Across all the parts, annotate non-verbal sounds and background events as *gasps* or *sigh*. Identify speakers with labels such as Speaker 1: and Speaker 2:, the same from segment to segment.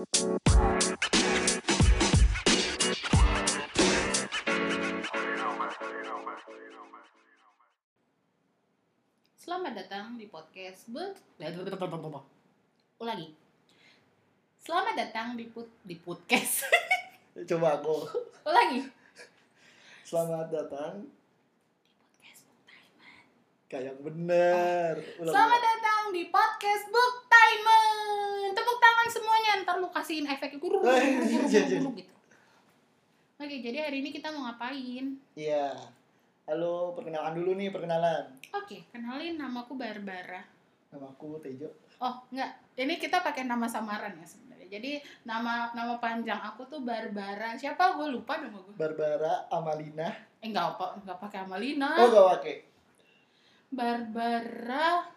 Speaker 1: Selamat datang di podcast Be Ulangi. Selamat datang di put di podcast. *laughs*
Speaker 2: Coba aku.
Speaker 1: Ulangi.
Speaker 2: Selamat datang. Kayak bener. Ulang,
Speaker 1: Selamat datang di podcast Book Timer. Tangan semuanya, ntar lu kasihin efek guru guru
Speaker 2: Eh,
Speaker 1: guru
Speaker 2: iya, iya.
Speaker 1: guru gitu. Oke, jadi hari ini kita mau ngapain?
Speaker 2: Iya. Halo, perkenalan dulu nih, perkenalan.
Speaker 1: Oke, kenalin namaku Barbara.
Speaker 2: Nama aku Tejo.
Speaker 1: Oh, enggak. Ini kita pakai nama samaran ya sebenarnya. Jadi nama nama panjang aku tuh Barbara. Siapa? Gue lupa nama gue.
Speaker 2: Barbara Amalina.
Speaker 1: Eh, enggak apa, enggak pakai Amalina.
Speaker 2: Oh, gak pakai.
Speaker 1: Barbara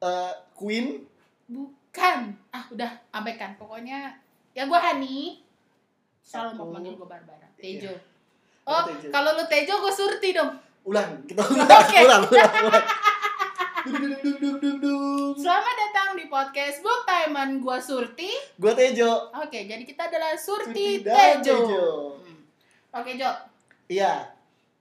Speaker 2: Eh, Queen.
Speaker 1: bukan. Ah, udah abaikan. Pokoknya ya gue Hani. Selalu mau manggil gue Barbara.
Speaker 2: Iya.
Speaker 1: Tejo.
Speaker 2: Aku
Speaker 1: Oh, kalau lu Tejo gue Surti dong.
Speaker 2: Ulang, kita *laughs* ulang,
Speaker 1: Oke.
Speaker 2: ulang, ulang, ulang. Dung, dung, dung, dung.
Speaker 1: Selamat datang di podcast Book Timean gue Surti.
Speaker 2: Gua Tejo.
Speaker 1: Oke, jadi kita adalah Surti,
Speaker 2: Surti dan
Speaker 1: Tejo.
Speaker 2: Tejo.
Speaker 1: Hmm. Oke, Jo.
Speaker 2: Iya.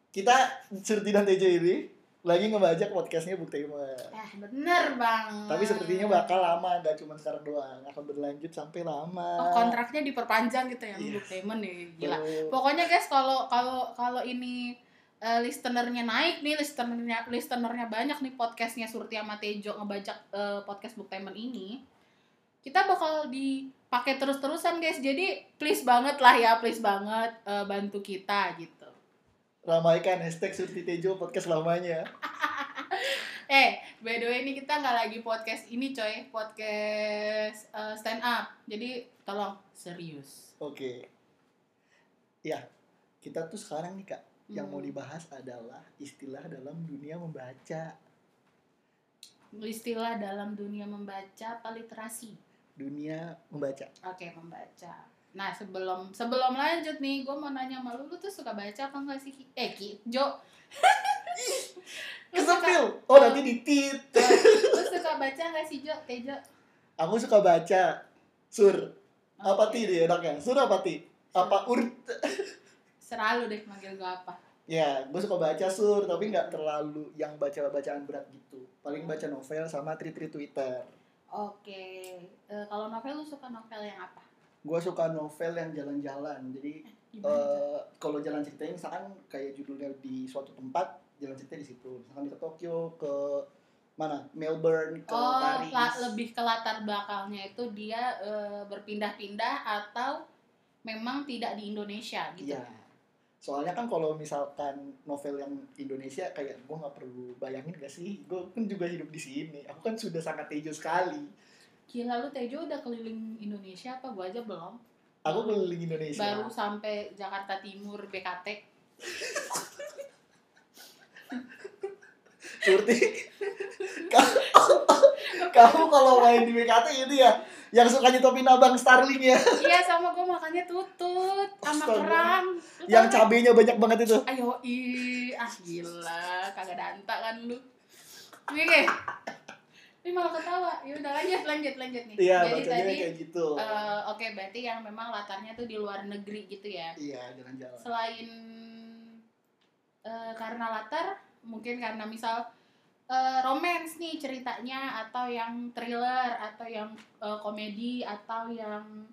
Speaker 2: Kita Surti dan Tejo ini lagi ngebajak podcastnya Buktimer.
Speaker 1: Eh, bener bang.
Speaker 2: Tapi sepertinya bakal lama, gak cuma sekarang doang. Akan berlanjut sampai lama.
Speaker 1: Oh, kontraknya diperpanjang gitu ya,
Speaker 2: Yes.
Speaker 1: Book Timean nih. Gila.
Speaker 2: Tuh.
Speaker 1: Pokoknya guys, kalau kalau kalau ini eh, listenernya naik nih, listenernya listenernya banyak nih podcastnya Surti sama Tejo ngebajak eh, podcast Timean ini, kita bakal dipakai terus-terusan guys. Jadi please banget lah ya, please banget eh, bantu kita gitu.
Speaker 2: Ramaikan hashtag Surti Tejo podcast lamanya. *laughs*
Speaker 1: Eh, by the way ini kita nggak lagi podcast ini coy, podcast eh, stand up. Jadi tolong serius.
Speaker 2: Oke. Ya, kita tuh sekarang nih kak, yang mau
Speaker 1: Hmm.
Speaker 2: dibahas adalah istilah dalam dunia membaca,
Speaker 1: Istilah dalam dunia membaca apa literasi?
Speaker 2: dunia membaca.
Speaker 1: Oke, membaca. Nah, sebelum sebelum lanjut nih, gue mau nanya sama lu, lu tuh suka baca apa enggak sih? Eh, Ki, Jo. *laughs*
Speaker 2: Kesepil. Oh nanti ditit. *laughs*
Speaker 1: lu suka baca nggak sih, Jo? Tejo?
Speaker 2: Aku suka baca. Sur. Apa
Speaker 1: Oke.
Speaker 2: ti dia enaknya? Sur apa ti? Apa ur? *laughs*
Speaker 1: Serah lu deh manggil gue apa.
Speaker 2: Ya, gue suka baca sur, tapi nggak terlalu yang baca bacaan berat gitu. Paling baca novel sama tweet-tweet Twitter.
Speaker 1: Oke. Eh, kalau novel lu suka novel yang apa?
Speaker 2: Gue suka novel yang jalan-jalan. Jadi eh kalau jalan ceritanya misalkan kayak judulnya di suatu tempat, jalan cerita di situ. Misalkan di ke Tokyo, ke mana? Melbourne, ke
Speaker 1: oh,
Speaker 2: Paris.
Speaker 1: la- lebih ke latar belakangnya itu dia eh, berpindah-pindah atau memang tidak di Indonesia gitu.
Speaker 2: Iya. Soalnya kan kalau misalkan novel yang Indonesia kayak gue nggak perlu bayangin gak sih, gue kan juga hidup di sini. Aku kan sudah sangat tejo sekali.
Speaker 1: Gila lu Tejo udah keliling Indonesia apa? Gua aja belum.
Speaker 2: Aku keliling Indonesia.
Speaker 1: baru sampai Jakarta Timur BKT
Speaker 2: Surti, kamu, kamu kalau main di BKT ini ya, yang suka nyetopin abang Starling ya,
Speaker 1: iya sama gue makannya tutut sama kerang
Speaker 2: yang cabenya banyak banget itu.
Speaker 1: ayo ih ah gila kagak danta kan lu Oke, ini malah ketawa. Ya udah lanjut, lanjut, lanjut nih.
Speaker 2: Iya,
Speaker 1: Jadi tadi,
Speaker 2: kayak gitu.
Speaker 1: eh, oke berarti yang memang latarnya tuh di luar negeri gitu ya.
Speaker 2: Iya, jalan-jalan.
Speaker 1: selain eh, karena latar mungkin karena misal eh, romance nih ceritanya atau yang thriller atau yang eh, komedi atau yang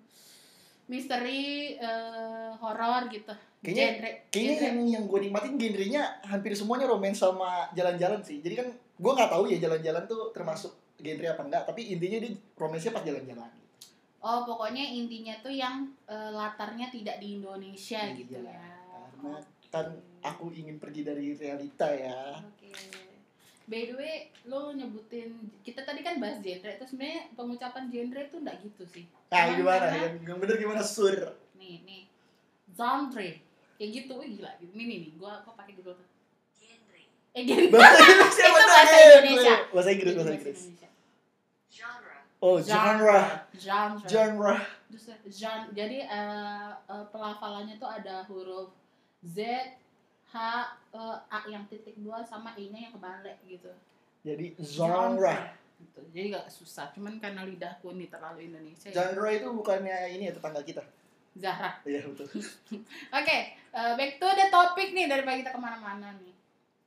Speaker 1: misteri eh, horor gitu
Speaker 2: Kayaknya-
Speaker 1: genre
Speaker 2: Kayaknya
Speaker 1: genre.
Speaker 2: yang yang gue nikmatin genrenya hampir semuanya romance sama jalan-jalan sih. Jadi kan gue nggak tahu ya jalan-jalan tuh termasuk genre apa enggak. Tapi intinya dia romansnya pas jalan-jalan.
Speaker 1: oh pokoknya intinya tuh yang eh, latarnya tidak di Indonesia
Speaker 2: Iya,
Speaker 1: gitu ya
Speaker 2: Karena kan aku ingin pergi dari realita ya.
Speaker 1: Oke. By the way, lo nyebutin kita tadi kan bahas genre itu sebenarnya pengucapan genre itu enggak gitu sih.
Speaker 2: Nah, gimana?
Speaker 1: karena-
Speaker 2: Yang, yang bener gimana sur?
Speaker 1: Nih, nih. Genre. Kayak gitu, wih gila. Ini nih, nih, gua gua pakai dulu tuh. Genre.
Speaker 2: Bahasa Indonesia
Speaker 1: Itu
Speaker 2: bahasa
Speaker 1: bahasa
Speaker 2: Inggris.
Speaker 1: Indonesia.
Speaker 2: Bahasa Inggris, bahasa Inggris. Oh, genre.
Speaker 1: Genre.
Speaker 2: Genre.
Speaker 1: Genre. Jadi eh, eh, pelafalannya tuh ada huruf Z, H, eh, A yang titik dua sama I-nya yang kebalik gitu.
Speaker 2: Jadi genre.
Speaker 1: gitu. jadi gak susah cuman karena lidahku ini terlalu Indonesia ya.
Speaker 2: Genre itu bukannya ini ya tetangga kita.
Speaker 1: Zahra
Speaker 2: Iya betul. *laughs*
Speaker 1: Oke, eh, back to the topic nih daripada kita ke mana-mana nih.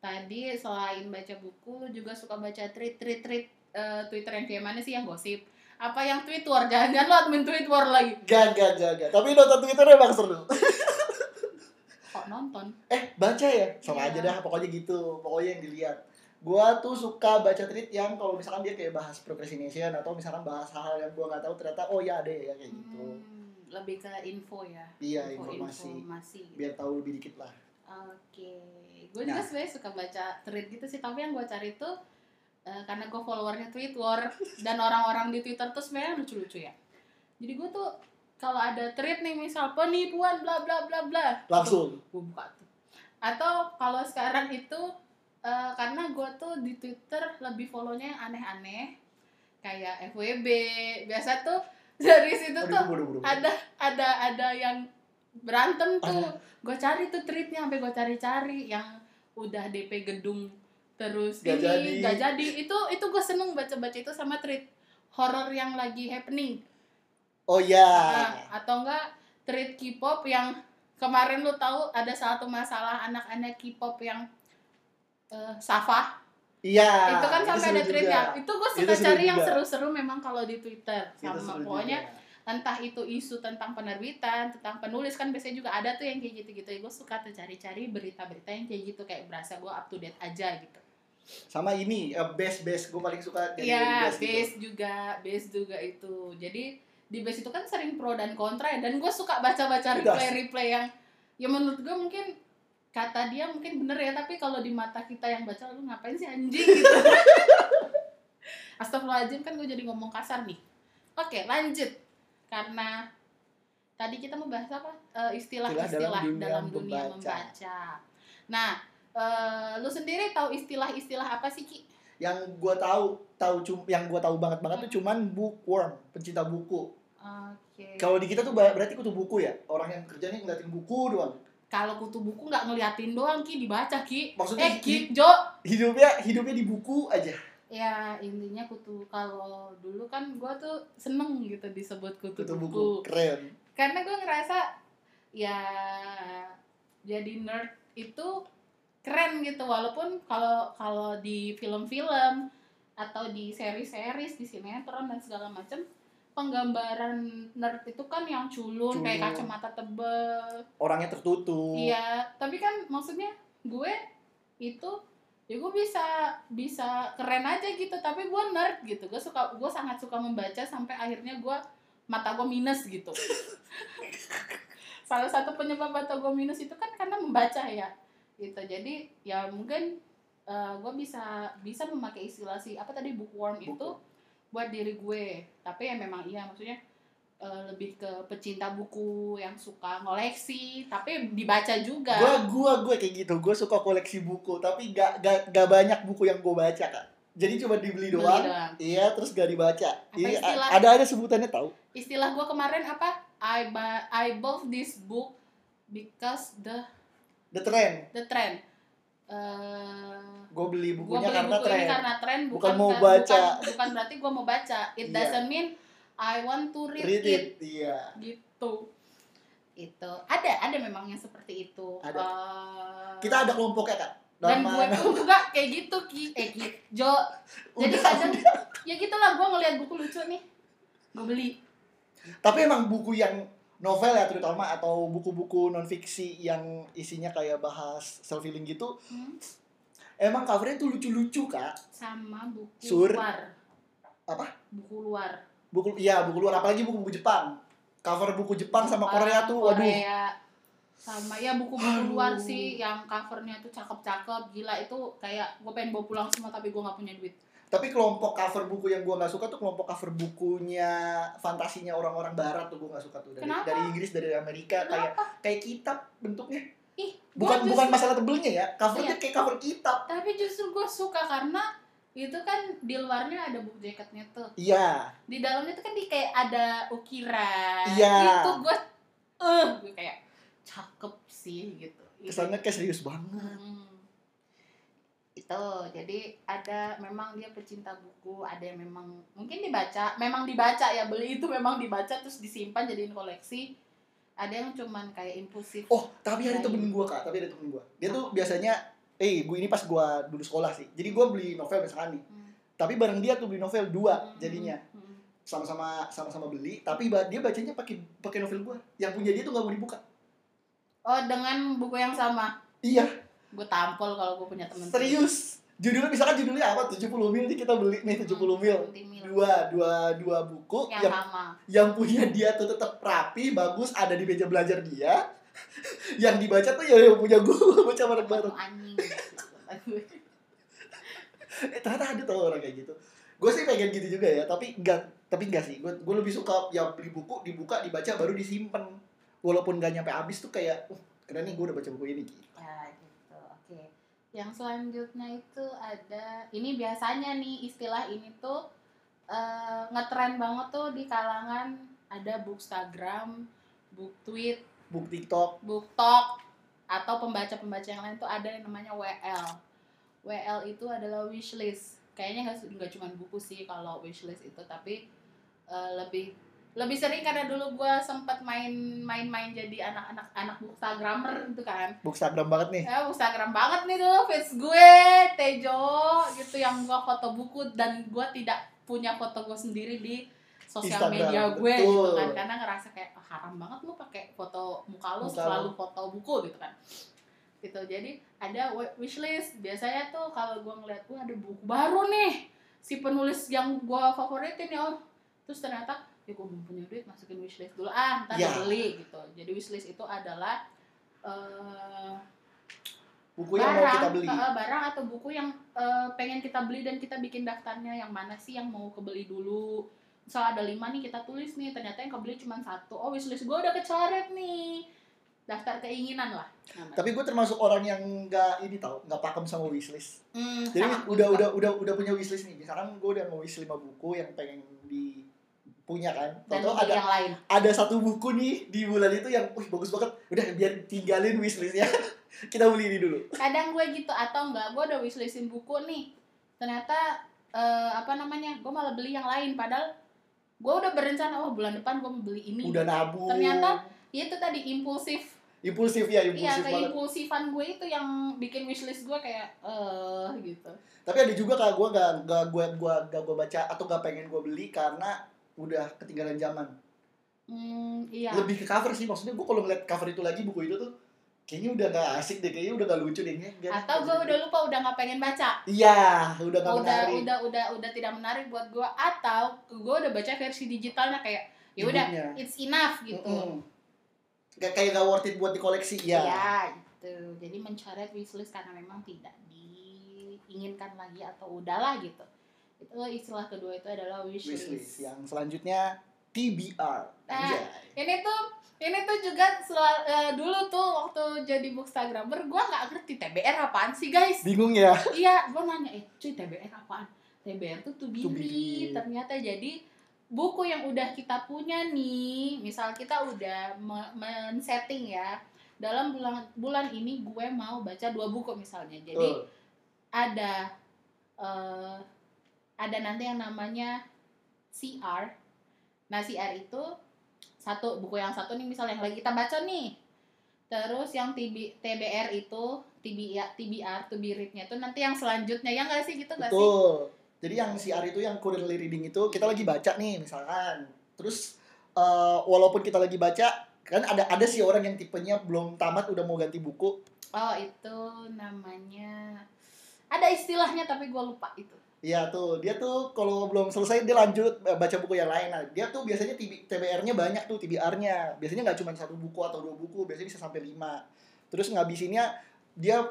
Speaker 1: Tadi selain baca buku, lu juga suka baca tweet tweet tweet eh, Twitter yang kayak mana sih yang gosip? Apa yang tweet war? Jangan-jangan lu admin tweet war lagi?
Speaker 2: Gak, gak, gak, gak. Tapi nonton Twitter emang seru.
Speaker 1: Kok nonton?
Speaker 2: Eh, baca ya? Sama
Speaker 1: Iya.
Speaker 2: aja dah, pokoknya gitu. Pokoknya yang dilihat. Gua tuh suka baca tweet yang kalau misalkan dia kayak bahas procrastination atau misalkan bahas hal-hal yang gua nggak tahu ternyata oh ya ada ya kayak gitu.
Speaker 1: Hmm, lebih ke info ya.
Speaker 2: Iya,
Speaker 1: Info-
Speaker 2: informasi.
Speaker 1: informasi gitu.
Speaker 2: Biar tahu lebih dikit lah.
Speaker 1: Oke, gue juga
Speaker 2: Nah.
Speaker 1: sebenarnya suka baca tweet gitu sih, tapi yang gue cari tuh eh, karena gue followernya tweet war *laughs* dan orang-orang di Twitter tuh sebenarnya lucu-lucu ya. Jadi gue tuh kalau ada tweet nih misal penipuan bla bla bla bla,
Speaker 2: Langsung.
Speaker 1: gue buka tuh. Atau kalau sekarang itu eh, karena gue tuh di Twitter lebih follownya yang aneh-aneh kayak FWB, biasa tuh *laughs* dari situ
Speaker 2: Aduh,
Speaker 1: tuh ada ada ada yang berantem tuh gue cari tuh tweetnya sampai gue cari-cari yang udah DP gedung terus
Speaker 2: Gak
Speaker 1: ini
Speaker 2: jadi.
Speaker 1: gak jadi itu itu gue seneng baca-baca itu sama tweet horror yang lagi happening
Speaker 2: Oh ya.
Speaker 1: Nah, atau enggak tweet K-pop yang kemarin lu tahu ada satu masalah anak-anak K-pop yang eh, Safa
Speaker 2: Iya.
Speaker 1: itu kan sampai
Speaker 2: seru
Speaker 1: ada
Speaker 2: juga.
Speaker 1: tweetnya itu gue
Speaker 2: Itu
Speaker 1: suka
Speaker 2: seru
Speaker 1: cari yang
Speaker 2: juga.
Speaker 1: seru-seru memang kalau di Twitter
Speaker 2: Itu
Speaker 1: sama pokoknya
Speaker 2: juga.
Speaker 1: Entah itu isu tentang penerbitan, tentang penulis kan biasanya juga ada tuh yang kayak gitu-gitu. Gue suka tuh cari-cari berita-berita yang kayak gitu kayak berasa gue up to date aja gitu.
Speaker 2: Sama ini eh, best best gue paling suka dari
Speaker 1: Iya,
Speaker 2: best gitu.
Speaker 1: base juga, base juga itu. Jadi di base itu kan sering pro dan kontra ya. Dan gue suka baca-baca
Speaker 2: Bebas.
Speaker 1: replay-replay yang ya menurut gue mungkin kata dia mungkin bener ya tapi kalau di mata kita yang baca lu ngapain sih anjing *laughs* gitu Astagfirullahaladzim kan gue jadi ngomong kasar nih oke lanjut karena tadi kita mau bahas apa Eh, istilah-istilah
Speaker 2: Istilah dalam dunia
Speaker 1: dalam dunia
Speaker 2: membaca.
Speaker 1: membaca nah eh, lu sendiri tahu istilah-istilah apa sih ki
Speaker 2: Yang gue tahu tahu cum yang gue tahu banget banget
Speaker 1: Hmm.
Speaker 2: tuh cuman bookworm, pencinta buku.
Speaker 1: oke
Speaker 2: Kalau di kita tuh ber- berarti kutu buku ya. Orang yang kerjanya ngeliatin buku doang.
Speaker 1: kalau kutu buku nggak ngeliatin doang ki dibaca ki
Speaker 2: Maksudnya
Speaker 1: eh ki Jo
Speaker 2: hidupnya hidupnya di buku aja.
Speaker 1: Ya intinya kutu kalau dulu kan gue tuh seneng gitu disebut kutu,
Speaker 2: Kutu
Speaker 1: buku.
Speaker 2: buku keren.
Speaker 1: karena gue ngerasa ya jadi nerd itu keren gitu walaupun kalau kalau di film-film atau di seri-series di sinetron dan segala macam penggambaran nerd itu kan yang culun, kayak
Speaker 2: Culun.
Speaker 1: kacamata tebel
Speaker 2: Orangnya tertutup.
Speaker 1: Iya, tapi kan maksudnya gue itu ya gue bisa bisa keren aja gitu, tapi gue nerd gitu. Gue suka gue sangat suka membaca sampai akhirnya gue mata gue minus gitu. *laughs* Salah satu penyebab mata gue minus itu kan karena membaca ya. Gitu. Jadi ya mungkin eh, gue bisa bisa memakai istilah si apa tadi bookworm
Speaker 2: Buku.
Speaker 1: itu buat diri gue. Tapi ya memang iya maksudnya eh, lebih ke pecinta buku yang suka ngoleksi tapi dibaca juga
Speaker 2: Gua gua gua kayak gitu. Gue suka koleksi buku, tapi gak, gak, gak banyak buku yang gue baca kak. Jadi cuma dibeli
Speaker 1: Beli
Speaker 2: doang.
Speaker 1: doang.
Speaker 2: Iya, terus gak dibaca.
Speaker 1: Apa
Speaker 2: Iya,
Speaker 1: istilah?
Speaker 2: ada ada sebutannya tahu.
Speaker 1: istilah gue kemarin apa I ba- I bought this book because the
Speaker 2: The trend.
Speaker 1: the trend Eh,
Speaker 2: Gue beli
Speaker 1: gue
Speaker 2: bukunya
Speaker 1: beli
Speaker 2: karena
Speaker 1: buku ini
Speaker 2: trend.
Speaker 1: karena tren bukan
Speaker 2: Bukan mau baca.
Speaker 1: bukan, bukan berarti gue mau baca it
Speaker 2: Iya.
Speaker 1: doesn't mean I want to read,
Speaker 2: Read
Speaker 1: it.
Speaker 2: it. Iya.
Speaker 1: gitu itu ada ada memang yang seperti itu
Speaker 2: Ada.
Speaker 1: Eh,
Speaker 2: Kita ada kelompoknya kak.
Speaker 1: dan gue pun juga *laughs* kayak gitu ki eh ki Jo jadi kadang ya gitulah gue ngeliat buku lucu nih gue beli
Speaker 2: Tapi emang buku yang novel ya terutama atau buku-buku non fiksi yang isinya kayak bahas self healing gitu,
Speaker 1: Hmm,
Speaker 2: emang covernya tuh lucu-lucu kak.
Speaker 1: sama buku
Speaker 2: Sur.
Speaker 1: luar
Speaker 2: Apa?
Speaker 1: buku luar
Speaker 2: Buku iya buku luar apalagi buku-buku Jepang. Cover buku Jepang sama
Speaker 1: Jepang,
Speaker 2: Korea tuh, waduh.
Speaker 1: Korea. sama ya buku-buku
Speaker 2: Aduh.
Speaker 1: luar sih yang covernya tuh cakep-cakep gila itu kayak gue pengen bawa pulang semua tapi gue nggak punya duit
Speaker 2: Tapi kelompok cover buku yang gua nggak suka tuh kelompok cover bukunya fantasinya orang-orang barat tuh gua nggak suka tuh dari
Speaker 1: Kenapa?
Speaker 2: dari Inggris dari Amerika kayak kayak kitab bentuknya.
Speaker 1: ih
Speaker 2: Bukan
Speaker 1: gua
Speaker 2: bukan
Speaker 1: justru-
Speaker 2: masalah tebelnya ya, covernya
Speaker 1: Iya.
Speaker 2: kayak cover kitab.
Speaker 1: tapi justru gue suka karena itu kan di luarnya ada buku jaketnya tuh
Speaker 2: Iya.
Speaker 1: di dalamnya tuh kan di kayak ada ukiran
Speaker 2: Iya.
Speaker 1: itu gue eh gue kayak cakep sih gitu
Speaker 2: Kesannya kayak serius banget.
Speaker 1: Hmm. gitu jadi ada memang dia pecinta buku ada yang memang mungkin dibaca memang dibaca ya beli itu memang dibaca terus disimpan jadiin koleksi ada yang cuman kayak impulsif
Speaker 2: Oh, tapi ada
Speaker 1: Lain.
Speaker 2: temen gua kak, tapi ada temen gua. Dia tuh biasanya, eh, gue ini pas gua dulu sekolah sih. Jadi gua beli novel misalkan nih.
Speaker 1: Hmm.
Speaker 2: Tapi bareng dia tuh beli novel dua
Speaker 1: Hmm,
Speaker 2: jadinya.
Speaker 1: hmm.
Speaker 2: Sama-sama sama-sama beli, tapi dia bacanya pakai pakai novel gua. Yang punya dia tuh nggak mau dibuka.
Speaker 1: oh dengan buku yang sama
Speaker 2: Iya,
Speaker 1: gue tampol kalau gue punya temen
Speaker 2: serius. Judulnya misalkan judulnya apa? 70 mil nih kita beli nih 70 mil.
Speaker 1: Timil.
Speaker 2: Dua, dua, dua buku
Speaker 1: yang
Speaker 2: yang
Speaker 1: sama
Speaker 2: yang punya dia tuh tetap rapi, bagus, ada di meja belajar dia. *laughs* yang dibaca tuh ya yang punya gua *laughs* baca bareng-bareng.
Speaker 1: anjing *laughs*
Speaker 2: eh, ternyata ada tuh orang kayak gitu. Gue sih pengen gitu juga ya tapi enggak tapi enggak sih. Gue gue lebih suka ya beli buku dibuka dibaca baru disimpan. Walaupun gak nyampe habis tuh kayak uh keren nih gue udah baca buku ini. Gitu
Speaker 1: ya gitu. Oke. Yang selanjutnya itu ada ini biasanya nih istilah ini tuh eh, ngetren banget tuh di kalangan ada bookstagram book tweet
Speaker 2: book TikTok.
Speaker 1: Book talk atau pembaca-pembaca yang lain tuh ada yang namanya WL WL itu adalah wishlist kayaknya nggak cuma buku sih kalau wishlist itu tapi eh, lebih lebih sering karena dulu gue sempat main main-main jadi anak-anak anak bookstagrammer gitu kan.
Speaker 2: Book Instagram banget nih.
Speaker 1: Ya bookstagram banget nih tuh feeds gue Tejo gitu yang gue foto buku dan gue tidak punya foto gue sendiri di sosial
Speaker 2: Instagram,
Speaker 1: media gue
Speaker 2: betul.
Speaker 1: gitu kan. Karena ngerasa kayak "Ah, haram banget lu pakai foto muka lu
Speaker 2: Muka
Speaker 1: selalu foto buku gitu kan. Gitu. Jadi ada wi- wishlist. Biasanya tuh kalau gue ngeliat wah ada buku baru nih. Si penulis yang gue favoritin ya oh terus ternyata ya gue belum punya duit masukin wishlist dulu. Ah ntar
Speaker 2: Ya.
Speaker 1: beli gitu. Jadi wishlist itu adalah eh
Speaker 2: buku yang mau kita beli.
Speaker 1: eh, barang atau buku yang eh, pengen kita beli dan kita bikin daftarnya. Yang mana sih yang mau kebeli dulu misal ada lima nih kita tulis nih ternyata yang kebeli cuma satu. Oh wishlist gue udah kecoret nih. Daftar keinginan lah namanya.
Speaker 2: tapi gue termasuk orang yang nggak ini tau nggak pakem sama wishlist.
Speaker 1: Hmm,
Speaker 2: jadi
Speaker 1: sama,
Speaker 2: udah
Speaker 1: juga.
Speaker 2: udah udah udah punya wishlist nih. Misalkan gue udah nge-wish lima buku yang pengen di punya kan.
Speaker 1: Beli
Speaker 2: ada
Speaker 1: yang lain.
Speaker 2: ada satu buku nih di bulan itu yang wih bagus banget. Udah biar tinggalin wishlistnya. *laughs* Kita beli ini dulu.
Speaker 1: Kadang gue gitu atau enggak gue udah wishlistin buku nih. Ternyata eh, apa namanya gue malah beli yang lain. Padahal gue udah berencana oh bulan depan gue mau beli ini.
Speaker 2: Udah nabung.
Speaker 1: Ternyata ya itu tadi impulsif.
Speaker 2: Impulsif ya
Speaker 1: iya
Speaker 2: impulsif banget.
Speaker 1: keimpulsifan gue itu yang bikin wishlist gue kayak eh gitu.
Speaker 2: Tapi ada juga kalau gue gak gak gue gua gak gue baca atau gak pengen gue beli karena udah ketinggalan zaman.
Speaker 1: Hmm, iya.
Speaker 2: Lebih ke cover sih maksudnya gue kalau ngeliat cover itu lagi buku itu tuh kayaknya udah gak asik deh kayaknya udah gak lucu deh kayaknya
Speaker 1: atau gue udah lupa udah nggak pengen baca.
Speaker 2: Iya udah gak
Speaker 1: udah
Speaker 2: menarik.
Speaker 1: udah udah udah tidak menarik buat gue atau gue udah baca versi digitalnya kayak ya udah it's enough gitu.
Speaker 2: Mm-mm. Kayak kayak gak worth it buat dikoleksi ya.
Speaker 1: ya gitu. Jadi mencoret wishlist karena memang tidak diinginkan lagi atau udahlah gitu. Itu istilah kedua itu adalah wishlist,
Speaker 2: Wishlist. Yang selanjutnya TBR.
Speaker 1: Nah,
Speaker 2: Anjay.
Speaker 1: ini tuh ini tuh juga sel- eh, dulu tuh waktu jadi bookstagrammer gue nggak ngerti TBR apaan sih guys
Speaker 2: Bingung ya? *laughs*
Speaker 1: iya gue nanya eh cuy TBR apaan TBR tuh read.
Speaker 2: read.
Speaker 1: ternyata jadi buku yang udah kita punya nih misal kita udah me- men-setting ya dalam bulan bulan ini gue mau baca dua buku misalnya jadi
Speaker 2: Tuh.
Speaker 1: ada eh, ada nanti yang namanya CR. Nah, CR itu satu buku yang satu nih misalnya yang lagi kita baca nih. Terus yang TB, TBR itu TBR, TBR to be read-nya itu nanti yang selanjutnya ya nggak sih gitu nggak sih?
Speaker 2: Betul. Jadi yang CR itu yang currently reading itu kita lagi baca nih misalkan. Terus eh, walaupun kita lagi baca kan ada ada sih orang yang tipenya belum tamat udah mau ganti buku.
Speaker 1: Oh, itu namanya ada istilahnya tapi gue lupa itu.
Speaker 2: Iya tuh, dia tuh kalau belum selesai dia lanjut eh, baca buku yang lain. Nah, dia tuh biasanya TB TBR-nya banyak tuh, TBR-nya. Biasanya nggak cuma satu buku atau dua buku, biasanya bisa sampai lima. Terus ngabisinnya dia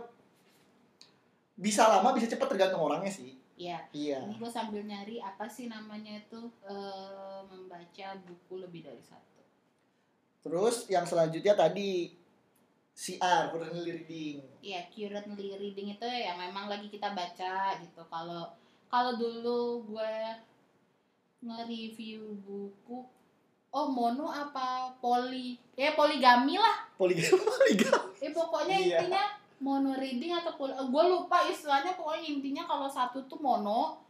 Speaker 2: bisa lama, bisa cepet tergantung orangnya sih.
Speaker 1: Iya.
Speaker 2: Iya.
Speaker 1: Ini gue sambil nyari apa sih namanya itu eh, membaca buku lebih dari satu.
Speaker 2: Terus yang selanjutnya tadi CR, currently reading.
Speaker 1: Iya, currently reading itu yang memang lagi kita baca gitu. Kalau kalau dulu gue nge-review buku oh mono apa poli ya poligami lah
Speaker 2: Poligami, *laughs* poligami.
Speaker 1: eh pokoknya
Speaker 2: Iya.
Speaker 1: intinya mono reading atau gue lupa istilahnya pokoknya intinya kalau satu tuh mono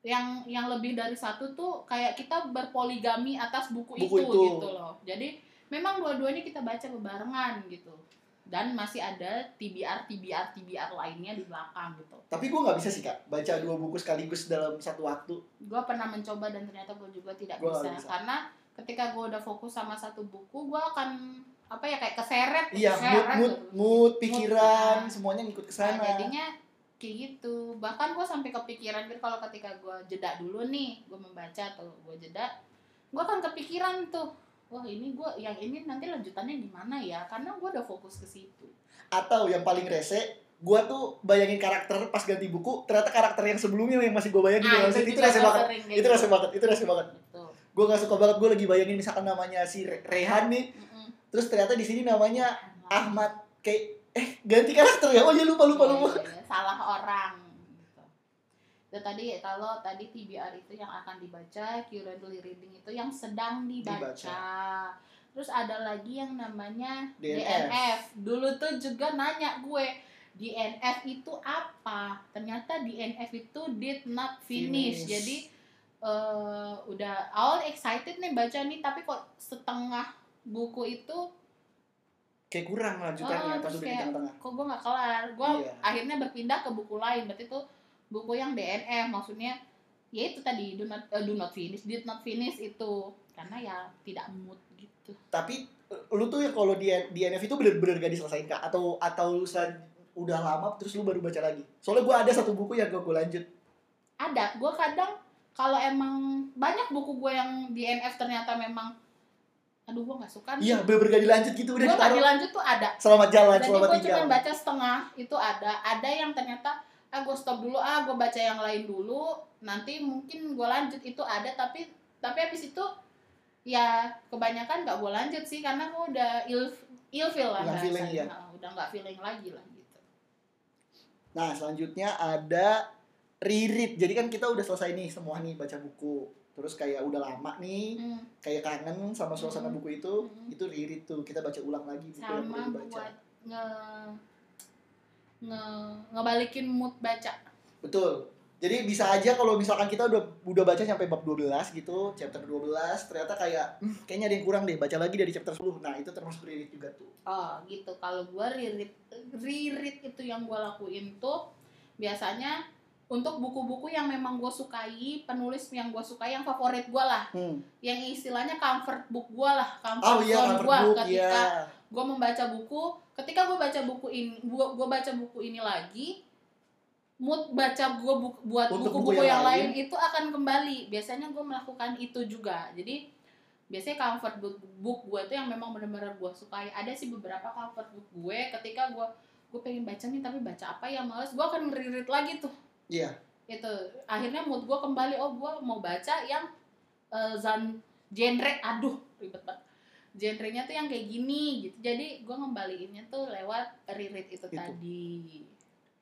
Speaker 1: yang yang lebih dari satu tuh kayak kita berpoligami atas buku,
Speaker 2: Buku
Speaker 1: itu,
Speaker 2: itu.
Speaker 1: gitu loh jadi memang dua-duanya kita baca bebarengan gitu dan masih ada TBR TBR TBR lainnya di belakang gitu
Speaker 2: Tapi gue nggak bisa sih kak baca dua buku sekaligus dalam satu waktu.
Speaker 1: gue pernah mencoba dan ternyata gue juga tidak
Speaker 2: Gua
Speaker 1: bisa.
Speaker 2: bisa.
Speaker 1: karena ketika gue udah fokus sama satu buku gue akan apa ya kayak keseret
Speaker 2: Iya, mood,
Speaker 1: keseret
Speaker 2: mood,
Speaker 1: gitu.
Speaker 2: mood, pikiran,
Speaker 1: Mood,
Speaker 2: semuanya ngikut ke
Speaker 1: Nah,
Speaker 2: sana.
Speaker 1: jadinya kayak gitu bahkan gue sampai kepikiran gitu kalau ketika gue jeda dulu nih gue membaca atau gue jeda gue akan kepikiran tuh wah ini gue yang ini nanti lanjutannya gimana ya karena gue udah fokus ke situ
Speaker 2: Atau yang paling rese, gue tuh bayangin karakter pas ganti buku, ternyata karakter yang sebelumnya yang masih gue bayangin
Speaker 1: nah itu
Speaker 2: itu rese
Speaker 1: gua
Speaker 2: banget. Itu
Speaker 1: gitu.
Speaker 2: rese banget, itu rese banget.
Speaker 1: Gitu.
Speaker 2: Gue gak suka banget gue lagi bayangin misalkan namanya si Re- Rehan nih,
Speaker 1: Mm-mm.
Speaker 2: terus ternyata di sini namanya Ahmad kayak eh ganti karakter ya. Oh iya lupa lupa
Speaker 1: Iya,
Speaker 2: lupa.
Speaker 1: iya, iya. salah orang gitu. Dan tadi kalau tadi TBR itu yang akan dibaca, currently reading itu yang sedang dibaca.
Speaker 2: Dibaca.
Speaker 1: Terus ada lagi yang namanya
Speaker 2: DNF.
Speaker 1: DNF. Dulu tuh juga nanya gue, DNF itu apa? Ternyata DNF itu did not finish.
Speaker 2: Finish.
Speaker 1: Jadi eh, udah awal excited nih baca nih, tapi kok setengah buku itu
Speaker 2: Kayak kurang lanjutannya
Speaker 1: Oh,
Speaker 2: pas
Speaker 1: terus
Speaker 2: udah di
Speaker 1: kayak-
Speaker 2: tengah-tengah.
Speaker 1: kok gue nggak kelar gue
Speaker 2: Iya.
Speaker 1: akhirnya berpindah ke buku lain berarti tuh buku yang DNF maksudnya ya itu tadi do not eh, do not finish did not finish itu karena ya tidak mood gitu
Speaker 2: Tapi eh, lu tuh ya kalau di DNF itu bener-bener gak diselesain kak atau atau lu sel- udah lama terus lu baru baca lagi. Soalnya gue ada satu buku yang gak gue lanjut.
Speaker 1: ada gue kadang kalau emang banyak buku gue yang DNF ternyata memang aduh gue nggak suka
Speaker 2: Iya, bener-bener gak dilanjut gitu
Speaker 1: gue
Speaker 2: udah
Speaker 1: nggak
Speaker 2: ditaruh.
Speaker 1: dilanjut tuh ada
Speaker 2: Selamat jalan,
Speaker 1: Jadi
Speaker 2: selamat
Speaker 1: gue cuma baca setengah itu ada. Ada yang ternyata ah gue stop dulu ah gue baca yang lain dulu nanti mungkin gue lanjut itu ada tapi tapi habis itu ya kebanyakan gak gue lanjut sih karena gue udah ill feel lah
Speaker 2: Nggak feeling, iya.
Speaker 1: Nah, udah nggak feeling lagi lah gitu
Speaker 2: Nah, selanjutnya ada reread. Jadi kan kita udah selesai nih semua nih baca buku. Terus kayak udah lama nih,
Speaker 1: Hmm,
Speaker 2: kayak kangen sama suasana
Speaker 1: Hmm.
Speaker 2: buku itu,
Speaker 1: Hmm.
Speaker 2: itu reread tuh. Kita baca ulang lagi buku yang
Speaker 1: sama
Speaker 2: belum dibaca.
Speaker 1: buat nge nge ngebalikin mood baca
Speaker 2: Betul. Jadi bisa aja kalau misalkan kita udah udah baca sampai bab 12 gitu, chapter 12, ternyata kayak "Hmm, kayaknya ada yang kurang deh, baca lagi dari chapter 10. Nah, itu termasuk reread juga tuh.
Speaker 1: Oh gitu. Kalau gue reread reread itu yang gue lakuin tuh biasanya untuk buku-buku yang memang gue sukai, penulis yang gue sukai, yang favorit gue lah,
Speaker 2: Hmm.
Speaker 1: yang istilahnya comfort book gue lah, comfort
Speaker 2: Oh iya,
Speaker 1: zone gue
Speaker 2: book
Speaker 1: ketika
Speaker 2: ya.
Speaker 1: gue membaca buku, ketika gue baca buku ini, gue gue baca buku ini lagi, mood baca gue bu- buat buku-buku
Speaker 2: buku yang
Speaker 1: yang, lain
Speaker 2: lain.
Speaker 1: itu akan kembali. Biasanya gue melakukan itu juga. Jadi biasanya comfort book, book gue itu yang memang benar-benar gue sukai. Ada sih beberapa comfort book gue ketika gue gue pengen baca nih tapi baca apa ya males gue akan reread lagi tuh
Speaker 2: Iya.
Speaker 1: itu akhirnya mood gue kembali oh gue mau baca yang eh, zan genre aduh ribet banget genrenya tuh yang kayak gini gitu jadi gue ngembaliinnya tuh lewat reread itu,
Speaker 2: Itu.
Speaker 1: tadi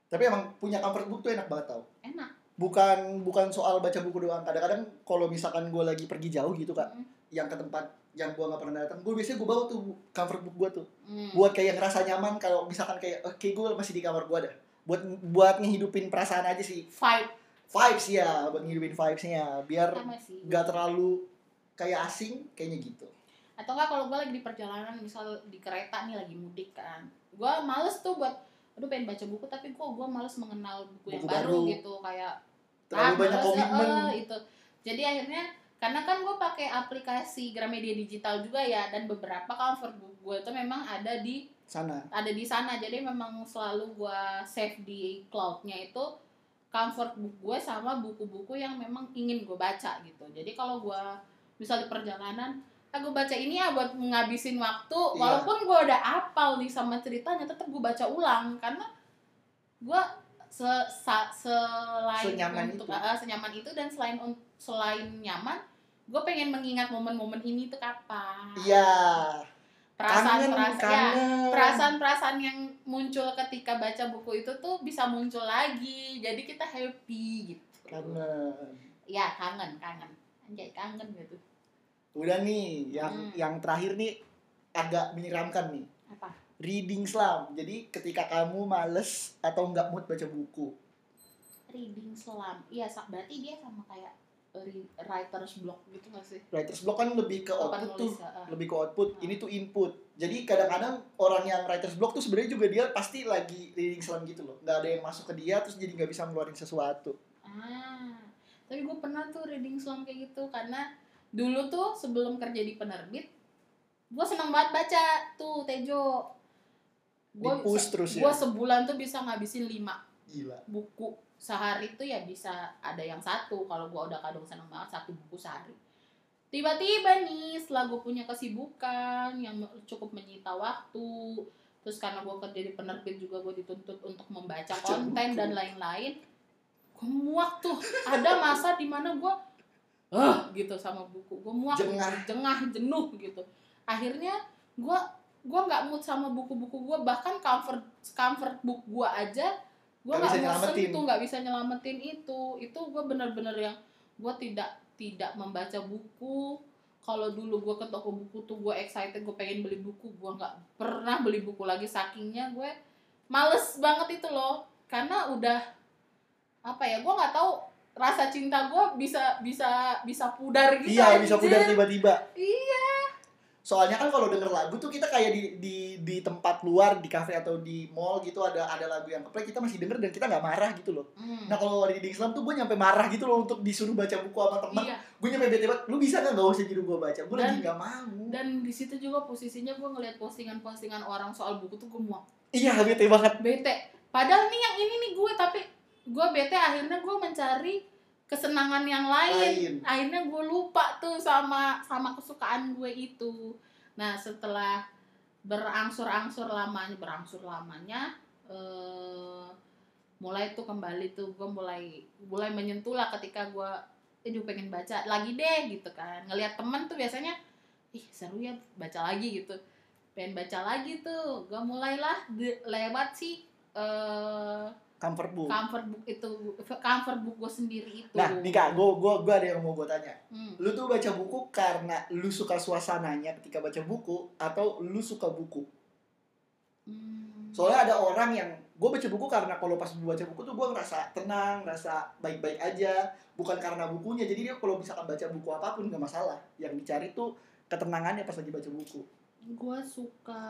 Speaker 2: Tapi emang punya comfort book tuh enak banget tau.
Speaker 1: enak
Speaker 2: Bukan bukan soal baca buku doang. Kadang-kadang kalau misalkan gue lagi pergi jauh gitu kak,
Speaker 1: Mm,
Speaker 2: yang ke tempat yang gue nggak pernah datang, gue biasanya gue bawa tuh comfort book gue tuh.
Speaker 1: mm.
Speaker 2: Buat kayak ngerasa nyaman kalau misalkan kayak, oke gue masih di kamar gue dah. Buat buat ngehidupin perasaan aja sih.
Speaker 1: vibe
Speaker 2: Vibes ya, buat ngehidupin vibesnya. Biar nggak terlalu kayak asing, kayaknya gitu.
Speaker 1: Atau enggak kalau gue lagi di perjalanan misal di kereta nih lagi mudik kan gue males tuh buat aduh pengen baca buku tapi kok gue males mengenal buku, yang
Speaker 2: Buku
Speaker 1: baru,
Speaker 2: baru.
Speaker 1: gitu kayak
Speaker 2: Terlalu
Speaker 1: Ah,
Speaker 2: banyak
Speaker 1: males,
Speaker 2: komitmen.
Speaker 1: eh, itu jadi akhirnya karena kan gue pakai aplikasi Gramedia digital juga ya dan beberapa comfort book gue tuh memang ada di
Speaker 2: sana.
Speaker 1: ada di sana jadi memang selalu gue save di cloudnya itu comfort book gue sama buku-buku yang memang ingin gue baca gitu jadi kalau gue misal di perjalanan aku baca ini ya buat ngabisin waktu
Speaker 2: Iya.
Speaker 1: walaupun gue udah apal nih sama ceritanya tetap gue baca ulang karena gue se, sa- selain
Speaker 2: Senyaman
Speaker 1: untuk
Speaker 2: itu.
Speaker 1: ah, senyaman itu dan selain selain nyaman gue pengen mengingat momen-momen ini tuh kapan
Speaker 2: Iya.
Speaker 1: perasaan
Speaker 2: Kangen,
Speaker 1: perasaan ya perasaan-perasaan yang muncul ketika baca buku itu tuh bisa muncul lagi jadi kita happy gitu
Speaker 2: Kangen.
Speaker 1: ya kangen kangen anjay kangen gitu
Speaker 2: Udah nih, yang
Speaker 1: Hmm.
Speaker 2: yang terakhir nih agak menyeramkan nih.
Speaker 1: apa
Speaker 2: reading slam. Jadi ketika kamu males atau nggak mood baca buku.
Speaker 1: reading selam iya berarti dia sama kayak ri- writer's block gitu gak sih
Speaker 2: Writer's block kan lebih ke output tuh,
Speaker 1: ah.
Speaker 2: lebih ke output.
Speaker 1: Ah.
Speaker 2: Ini tuh input. Jadi kadang-kadang orang yang writer's block tuh sebenarnya juga dia pasti lagi reading slam gitu loh. Nggak ada yang masuk ke dia terus jadi nggak bisa ngeluarin sesuatu.
Speaker 1: Ah, tapi gue pernah tuh reading slam kayak gitu karena dulu tuh sebelum kerja di penerbit, gue seneng banget baca tuh Tejo. Gue
Speaker 2: terus ya?
Speaker 1: Gue sebulan tuh bisa ngabisin 5
Speaker 2: Gila.
Speaker 1: buku sehari tuh ya bisa ada yang satu kalau gue udah kadang seneng banget satu buku sehari. Tiba-tiba nih setelah gue punya kesibukan yang cukup menyita waktu, terus karena gue kerja di penerbit juga gue dituntut untuk membaca
Speaker 2: Baca
Speaker 1: konten dan lain-lain gue muak tuh ada masa di mana gue eh gitu sama buku. Gue muak
Speaker 2: Jengah.
Speaker 1: jengah jenuh gitu. Akhirnya gue gue nggak mood sama buku-buku gue bahkan comfort comfort book gue aja gue
Speaker 2: Nggak nyelamatin.
Speaker 1: sentuh nggak bisa nyelamatin itu. Itu gue bener-bener yang gue tidak tidak membaca buku. Kalau dulu gue ke toko buku tuh gue excited gue pengen beli buku. Gue nggak pernah beli buku lagi. Sakingnya gue males banget itu loh. Karena udah apa ya gue nggak tahu rasa cinta gue bisa bisa bisa pudar gitu
Speaker 2: Iya, bisa pudar tiba-tiba.
Speaker 1: iya
Speaker 2: Soalnya kan kalau denger lagu tuh kita kayak di di di tempat luar di kafe atau di mall gitu ada ada lagu yang keplay kita masih denger dan kita nggak marah gitu loh.
Speaker 1: Hmm.
Speaker 2: Nah kalau reading slam tuh gue nyampe marah gitu loh untuk disuruh baca buku sama temen.
Speaker 1: iya
Speaker 2: Gue nyampe bete banget. Lu bisa nggak nggak usah nyuruh gue baca? Gue lagi nggak mau.
Speaker 1: dan di situ juga posisinya gue ngeliat postingan-postingan orang soal buku tuh gue muak
Speaker 2: Iya bete banget.
Speaker 1: bete padahal nih yang ini nih gue tapi gue bete akhirnya gue mencari kesenangan yang lain.
Speaker 2: Lain.
Speaker 1: akhirnya gue lupa tuh sama sama kesukaan gue itu. Nah setelah berangsur-angsur lamanya berangsur lamanya eh mulai tuh kembali tuh gue mulai mulai menyentuh lah ketika gue aduh pengen baca lagi deh gitu kan. Ngelihat temen tuh biasanya ih seru ya baca lagi gitu. Pengen baca lagi tuh. Gue mulailah lewat sih eh
Speaker 2: Comfort book.
Speaker 1: comfort book itu comfort book gue sendiri itu
Speaker 2: Nah, nih kak, gue gua, gua ada yang mau gue tanya.
Speaker 1: Hmm.
Speaker 2: Lu tuh baca buku karena lu suka suasananya ketika baca buku atau lu suka buku?
Speaker 1: Hmm.
Speaker 2: Soalnya ada orang yang gue baca buku karena kalau pas baca buku tuh gue ngerasa tenang, ngerasa baik-baik aja, bukan karena bukunya. Jadi dia kalau misalkan baca buku apa pun gak masalah. Yang dicari tuh ketenangannya pas lagi baca buku.
Speaker 1: gue suka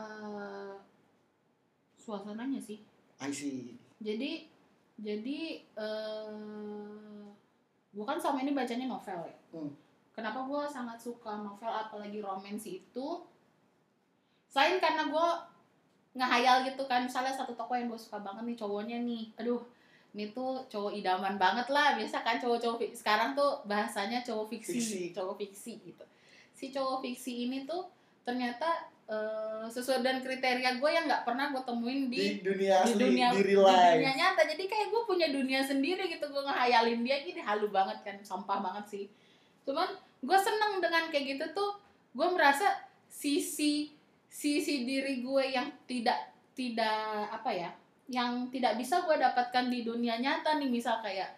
Speaker 1: suasananya sih
Speaker 2: I see.
Speaker 1: Jadi jadi eh gue kan selama ini bacanya novel ya
Speaker 2: Hmm.
Speaker 1: kenapa gue sangat suka novel apalagi romansi itu selain karena gue ngehayal gitu kan misalnya satu tokoh yang gue suka banget nih cowoknya nih aduh ini tuh cowok idaman banget lah biasa kan cowok-cowok sekarang tuh bahasanya cowok fiksi,
Speaker 2: Fiksi.
Speaker 1: cowok fiksi gitu si cowok fiksi ini tuh ternyata eh, sesuai dengan kriteria gue yang nggak pernah gue temuin
Speaker 2: Di
Speaker 1: di
Speaker 2: dunia
Speaker 1: di
Speaker 2: asli,
Speaker 1: dunia
Speaker 2: di
Speaker 1: di
Speaker 2: real life.
Speaker 1: dunia nyata. Jadi kayak gue punya dunia sendiri gitu gue ngehayalin dia ini halu banget kan sampah banget sih. Cuman gue seneng dengan kayak gitu tuh gue merasa sisi sisi diri gue yang tidak tidak apa ya yang tidak bisa gue dapatkan di dunia nyata nih. Misal kayak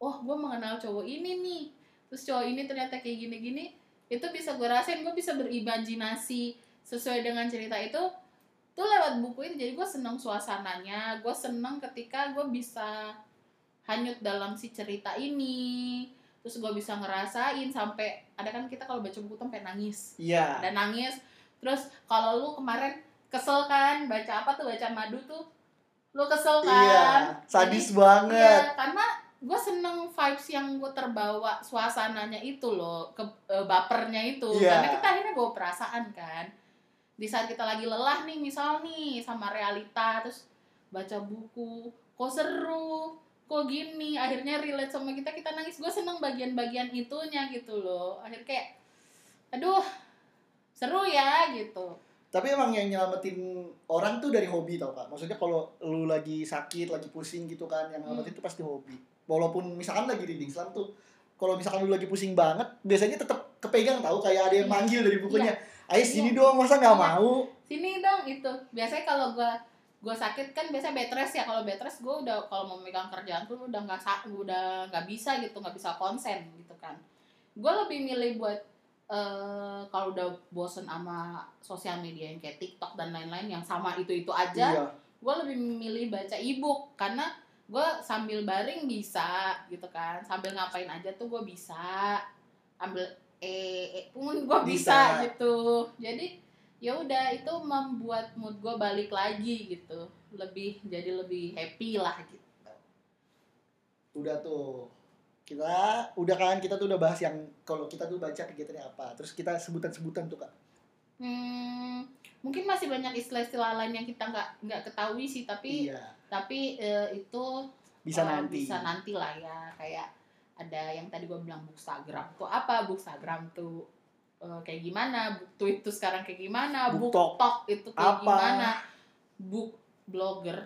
Speaker 1: oh gue mengenal cowok ini nih. Terus cowok ini ternyata kayak gini-gini itu bisa gue rasain gue bisa berimajinasi sesuai dengan cerita itu tuh lewat buku itu jadi gue seneng suasananya gue seneng ketika gue bisa hanyut dalam si cerita ini terus gue bisa ngerasain sampai ada kan kita kalau baca buku tuh sampai nangis
Speaker 2: Iya.
Speaker 1: dan nangis terus kalau lu kemarin kesel kan baca apa tuh baca madu tuh lu kesel
Speaker 2: Iya.
Speaker 1: kan
Speaker 2: Sadis
Speaker 1: Jadi,
Speaker 2: banget.
Speaker 1: Iya, karena gue seneng vibes yang gue terbawa suasananya itu loh ke eh, bapernya itu
Speaker 2: Iya.
Speaker 1: karena kita akhirnya bawa perasaan kan di saat kita lagi lelah nih misal nih sama realita terus baca buku kok seru kok gini akhirnya relate sama kita kita nangis gue seneng bagian-bagian itunya gitu loh akhirnya kayak aduh seru ya gitu
Speaker 2: Tapi emang yang nyelamatin orang tuh dari hobi tau kak. Maksudnya kalau lu lagi sakit, lagi pusing gitu kan, yang nyelamatin
Speaker 1: Hmm.
Speaker 2: tuh pasti hobi. Walaupun misalkan lagi reading slam tuh, kalau misalkan lu lagi pusing banget, biasanya tetap kepegang tau kayak ada yang
Speaker 1: Iya.
Speaker 2: manggil dari bukunya. Ayo sini dong, masa nggak
Speaker 1: Iya.
Speaker 2: mau?
Speaker 1: sini dong itu. Biasanya kalau gue gue sakit kan biasa bed rest ya. Kalau bed rest gue udah kalau mau megang kerjaan tuh udah nggak udah nggak bisa gitu nggak bisa konsen gitu kan. Gue lebih milih buat eh kalau udah bosen sama sosial media yang kayak TikTok dan lain-lain yang sama itu-itu aja,
Speaker 2: iya.
Speaker 1: gue lebih memilih baca e-book. Karena gue sambil baring bisa gitu kan, sambil ngapain aja tuh gue bisa. Ambil eh, eh pun gue bisa.
Speaker 2: Bisa.
Speaker 1: gitu. Jadi ya udah itu membuat mood gue balik lagi gitu, lebih jadi lebih happy lah gitu.
Speaker 2: udah tuh kita udah kan kita tuh udah bahas yang kalau kita tuh baca kegiatannya apa terus kita sebutan-sebutan tuh kak
Speaker 1: Hmm, mungkin masih banyak istilah-istilah lain yang kita nggak nggak ketahui sih, tapi
Speaker 2: iya
Speaker 1: tapi eh, itu
Speaker 2: bisa
Speaker 1: eh,
Speaker 2: nanti
Speaker 1: bisa nanti lah ya kayak ada yang tadi gue bilang bookstagram. Tuh apa bookstagram tuh? Eh, kayak gimana? Book tweet tuh sekarang kayak gimana? Book
Speaker 2: Booktalk.
Speaker 1: talk. itu kayak
Speaker 2: Apa?
Speaker 1: gimana? Book blogger.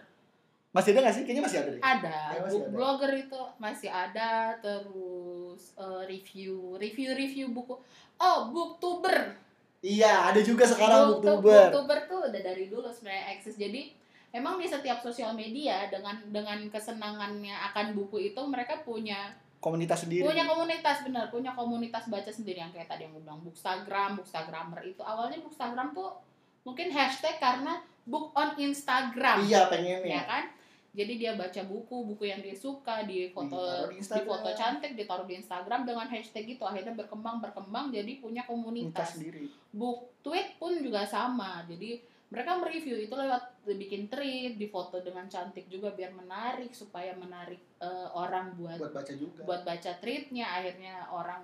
Speaker 2: Masih ada nggak sih? Kayaknya masih ada deh.
Speaker 1: Ada.
Speaker 2: Ya,
Speaker 1: book
Speaker 2: ada.
Speaker 1: blogger itu masih ada terus eh, review review review buku. Oh booktuber.
Speaker 2: Iya ada juga sekarang
Speaker 1: Booktu-
Speaker 2: booktuber.
Speaker 1: Booktuber tuh udah dari dulu sebenarnya eksis. Jadi emang di setiap sosial media dengan dengan kesenangannya akan buku itu mereka punya
Speaker 2: komunitas sendiri.
Speaker 1: Punya komunitas bener. Punya komunitas baca sendiri yang kayak tadi yang gue bilang. Bookstagram bookstagrammer itu awalnya bookstagram tuh mungkin hashtag karena book on Instagram.
Speaker 2: Iya
Speaker 1: ya
Speaker 2: pengennya
Speaker 1: kan? Jadi dia baca buku buku yang dia suka di foto
Speaker 2: di
Speaker 1: foto cantik ditaruh di Instagram. Dengan hashtag itu akhirnya berkembang berkembang jadi punya
Speaker 2: komunitas.
Speaker 1: Komunitas
Speaker 2: sendiri.
Speaker 1: Book tweet pun juga sama. Jadi mereka mereview itu lewat bikin tweet di foto dengan cantik juga biar menarik supaya menarik eh, orang buat
Speaker 2: buat baca juga.
Speaker 1: buat baca tweetnya akhirnya orang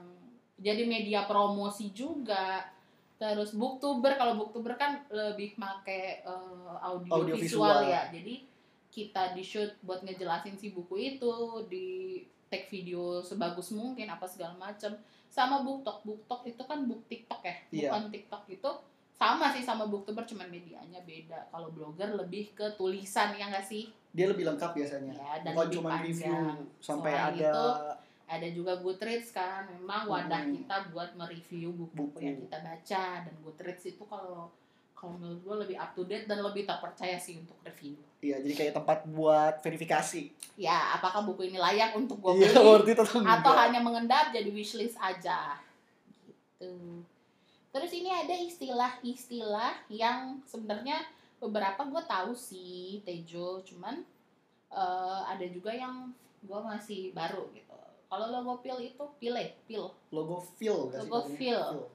Speaker 1: jadi media promosi juga. Terus booktuber kalau booktuber kan lebih make eh, audio,
Speaker 2: Audio
Speaker 1: visual,
Speaker 2: visual.
Speaker 1: ya. Jadi kita di shoot buat ngejelasin si buku itu di take video sebagus mungkin apa segala macem. Sama booktok booktok itu kan book tiktok ya?
Speaker 2: Iya.
Speaker 1: bukan tiktok itu sama sih sama booktuber cuman medianya beda. Kalau blogger lebih ke tulisan ya nggak sih?
Speaker 2: Dia lebih lengkap biasanya.
Speaker 1: Ya, dan
Speaker 2: bukan cuma review sampai
Speaker 1: Selain
Speaker 2: ada
Speaker 1: itu, ada juga Goodreads kan. Memang wadah
Speaker 2: Hmm.
Speaker 1: kita buat mereview buku-buku
Speaker 2: Buku.
Speaker 1: yang kita baca. Dan Goodreads itu kalau kalau menurut gue lebih up to date dan lebih terpercaya sih untuk review.
Speaker 2: Iya jadi kayak tempat buat verifikasi.
Speaker 1: Ya apakah buku ini layak untuk gue
Speaker 2: iya
Speaker 1: beli?
Speaker 2: atau
Speaker 1: atau
Speaker 2: enggak
Speaker 1: hanya mengendap jadi wishlist aja. Gitu terus ini ada istilah-istilah yang sebenarnya beberapa gue tahu sih Tejo cuman eh, ada juga yang gue masih baru gitu kalau logo pil itu pile pil
Speaker 2: logo feel
Speaker 1: Logo feel.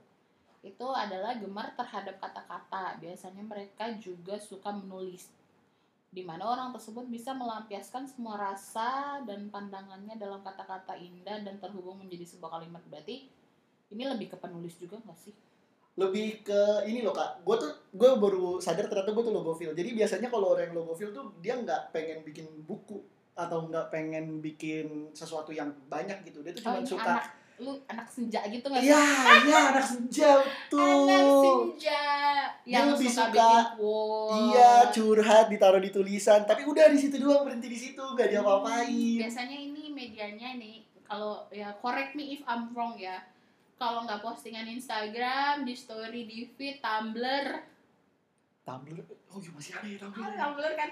Speaker 1: itu adalah gemar terhadap kata-kata. Biasanya mereka juga suka menulis, di mana orang tersebut bisa melampiaskan semua rasa dan pandangannya dalam kata-kata indah dan terhubung menjadi sebuah kalimat. Berarti ini lebih ke penulis juga nggak sih?
Speaker 2: Lebih ke ini loh kak. Gue tuh gue baru sadar ternyata gue tuh logo feel jadi biasanya kalau orang yang logo feel tuh dia nggak pengen bikin buku atau nggak pengen bikin sesuatu yang banyak gitu. Dia tuh
Speaker 1: Oh
Speaker 2: cuma
Speaker 1: ini
Speaker 2: suka
Speaker 1: anak lu anak senja gitu nggak
Speaker 2: iya iya anak senja tuh *laughs*
Speaker 1: Anak senja. Yang
Speaker 2: lebih
Speaker 1: suka,
Speaker 2: suka-
Speaker 1: bikin quote.
Speaker 2: iya curhat ditaruh di tulisan. Tapi udah di situ doang berhenti di situ gak diapa-apain.
Speaker 1: biasanya ini medianya nih kalau ya correct me if I'm wrong ya kalau nggak postingan Instagram di story di feed Tumblr
Speaker 2: Tumblr oh iya masih ada ya Tumblr
Speaker 1: ah, Tumblr kan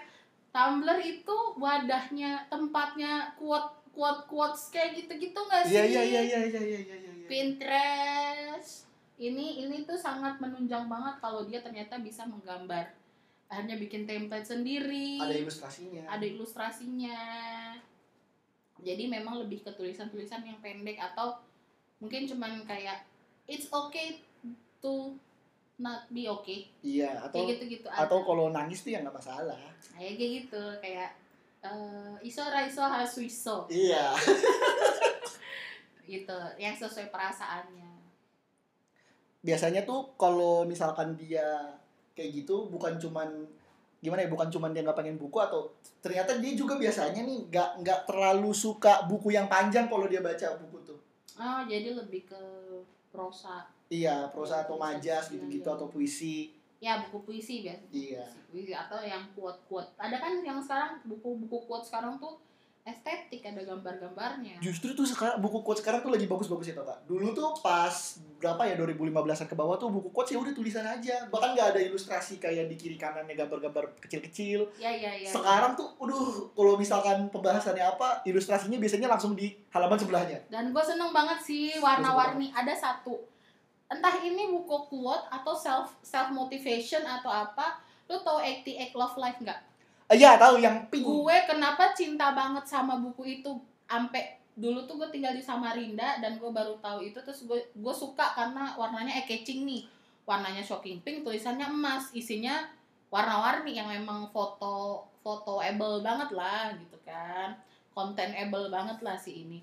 Speaker 1: Tumblr itu wadahnya tempatnya quote quote quotes kayak gitu-gitu nggak iya, sih?
Speaker 2: Iya iya iya iya iya iya iya.
Speaker 1: Pinterest ini ini tuh sangat menunjang banget kalau dia ternyata bisa menggambar akhirnya bikin template sendiri.
Speaker 2: Ada ilustrasinya.
Speaker 1: Ada ilustrasinya. Jadi memang lebih ke tulisan-tulisan yang pendek atau mungkin cuman kayak it's okay to not be okay.
Speaker 2: Iya atau
Speaker 1: kayak gitu-gitu
Speaker 2: atau kalau nangis tuh ya nggak masalah.
Speaker 1: Kayak gitu kayak eh, iso ra iso hasu iso.
Speaker 2: Iya. *laughs*
Speaker 1: Gitu yang sesuai perasaannya.
Speaker 2: Biasanya tuh kalau misalkan dia kayak gitu bukan cuman gimana ya bukan cuman dia nggak pengen buku atau ternyata dia juga biasanya nih nggak nggak terlalu suka buku yang panjang kalau dia baca buku tuh
Speaker 1: oh jadi lebih ke prosa
Speaker 2: iya prosa atau majas gitu-gitu
Speaker 1: iya.
Speaker 2: atau puisi
Speaker 1: ya buku puisi biasanya
Speaker 2: Iya.
Speaker 1: Puisi, puisi. atau yang quote ada kan yang sekarang buku-buku quote sekarang tuh estetik ada gambar-gambarnya.
Speaker 2: Justru tuh sekarang buku quotes sekarang tuh lagi bagus-bagus itu kak dulu tuh pas berapa ya 2015an ke bawah tuh buku quotes ya udah tulisan aja. Bahkan nggak ada ilustrasi kayak di kiri kanannya gambar-gambar kecil-kecil.
Speaker 1: Ya ya ya.
Speaker 2: Sekarang tuh aduh kalau misalkan pembahasannya apa ilustrasinya biasanya langsung di halaman sebelahnya.
Speaker 1: Dan gue seneng banget sih warna-warni. ada satu entah ini buku quote atau self self motivation atau apa lu tau 88 Love Life nggak
Speaker 2: Iya tahu yang pink.
Speaker 1: gue kenapa cinta banget sama buku itu ampe dulu tuh gue tinggal di Samarinda dan gue baru tahu itu terus gue gue suka karena warnanya eye catching nih warnanya shocking pink tulisannya emas isinya warna-warni yang memang foto fotoable banget lah gitu kan containable banget lah si ini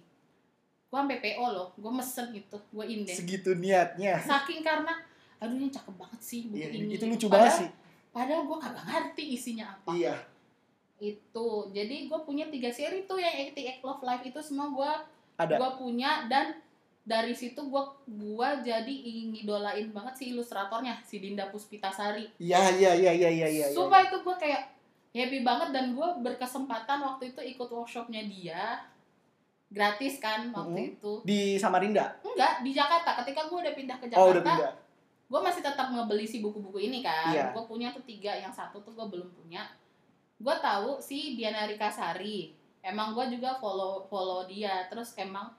Speaker 1: gue sampai PO loh gue mesen itu gue inden
Speaker 2: Segitu niatnya.
Speaker 1: saking karena aduh ini cakep banget sih buku
Speaker 2: Iya,
Speaker 1: ini
Speaker 2: itu lucu
Speaker 1: Padahal-
Speaker 2: banget sih.
Speaker 1: padahal gue kagak ngerti isinya apa
Speaker 2: Iya.
Speaker 1: Itu jadi gue punya tiga seri tuh yang 88 Love Life itu semua gue gue punya dan dari situ gue gua jadi ngidolain banget si ilustratornya si Dinda Puspitasari
Speaker 2: Iya iya iya iya iya iya. iya.
Speaker 1: sumpah itu gue kayak happy banget dan gue berkesempatan waktu itu ikut workshopnya dia gratis kan waktu itu
Speaker 2: Di Samarinda.
Speaker 1: enggak di Jakarta ketika gue udah pindah ke
Speaker 2: Oh udah
Speaker 1: Jakarta
Speaker 2: pindah.
Speaker 1: gue masih tetap ngebeli si buku-buku ini kan
Speaker 2: Iya.
Speaker 1: gue punya tuh tiga yang satu tuh gue belum punya gue tahu si Diana Rikasari. Emang gue juga follow follow dia. Terus emang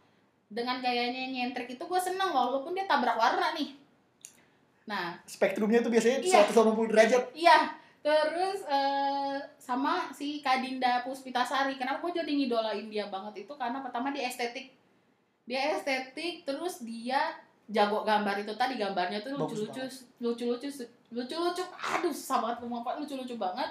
Speaker 1: dengan gayanya nyentrik itu gue seneng walaupun dia tabrak warna nih. Nah
Speaker 2: Spektrumnya tuh biasanya
Speaker 1: Iya.
Speaker 2: 180 derajat.
Speaker 1: iya. Terus eh, sama si Kadinda Puspitasari. Kenapa gue jadi ngidolain dia banget itu? Karena pertama dia estetik. Dia estetik terus dia jago gambar itu tadi. Gambarnya tuh lucu-lucu lucu-lucu lucu-lucu. Aduh susah banget lucu-lucu banget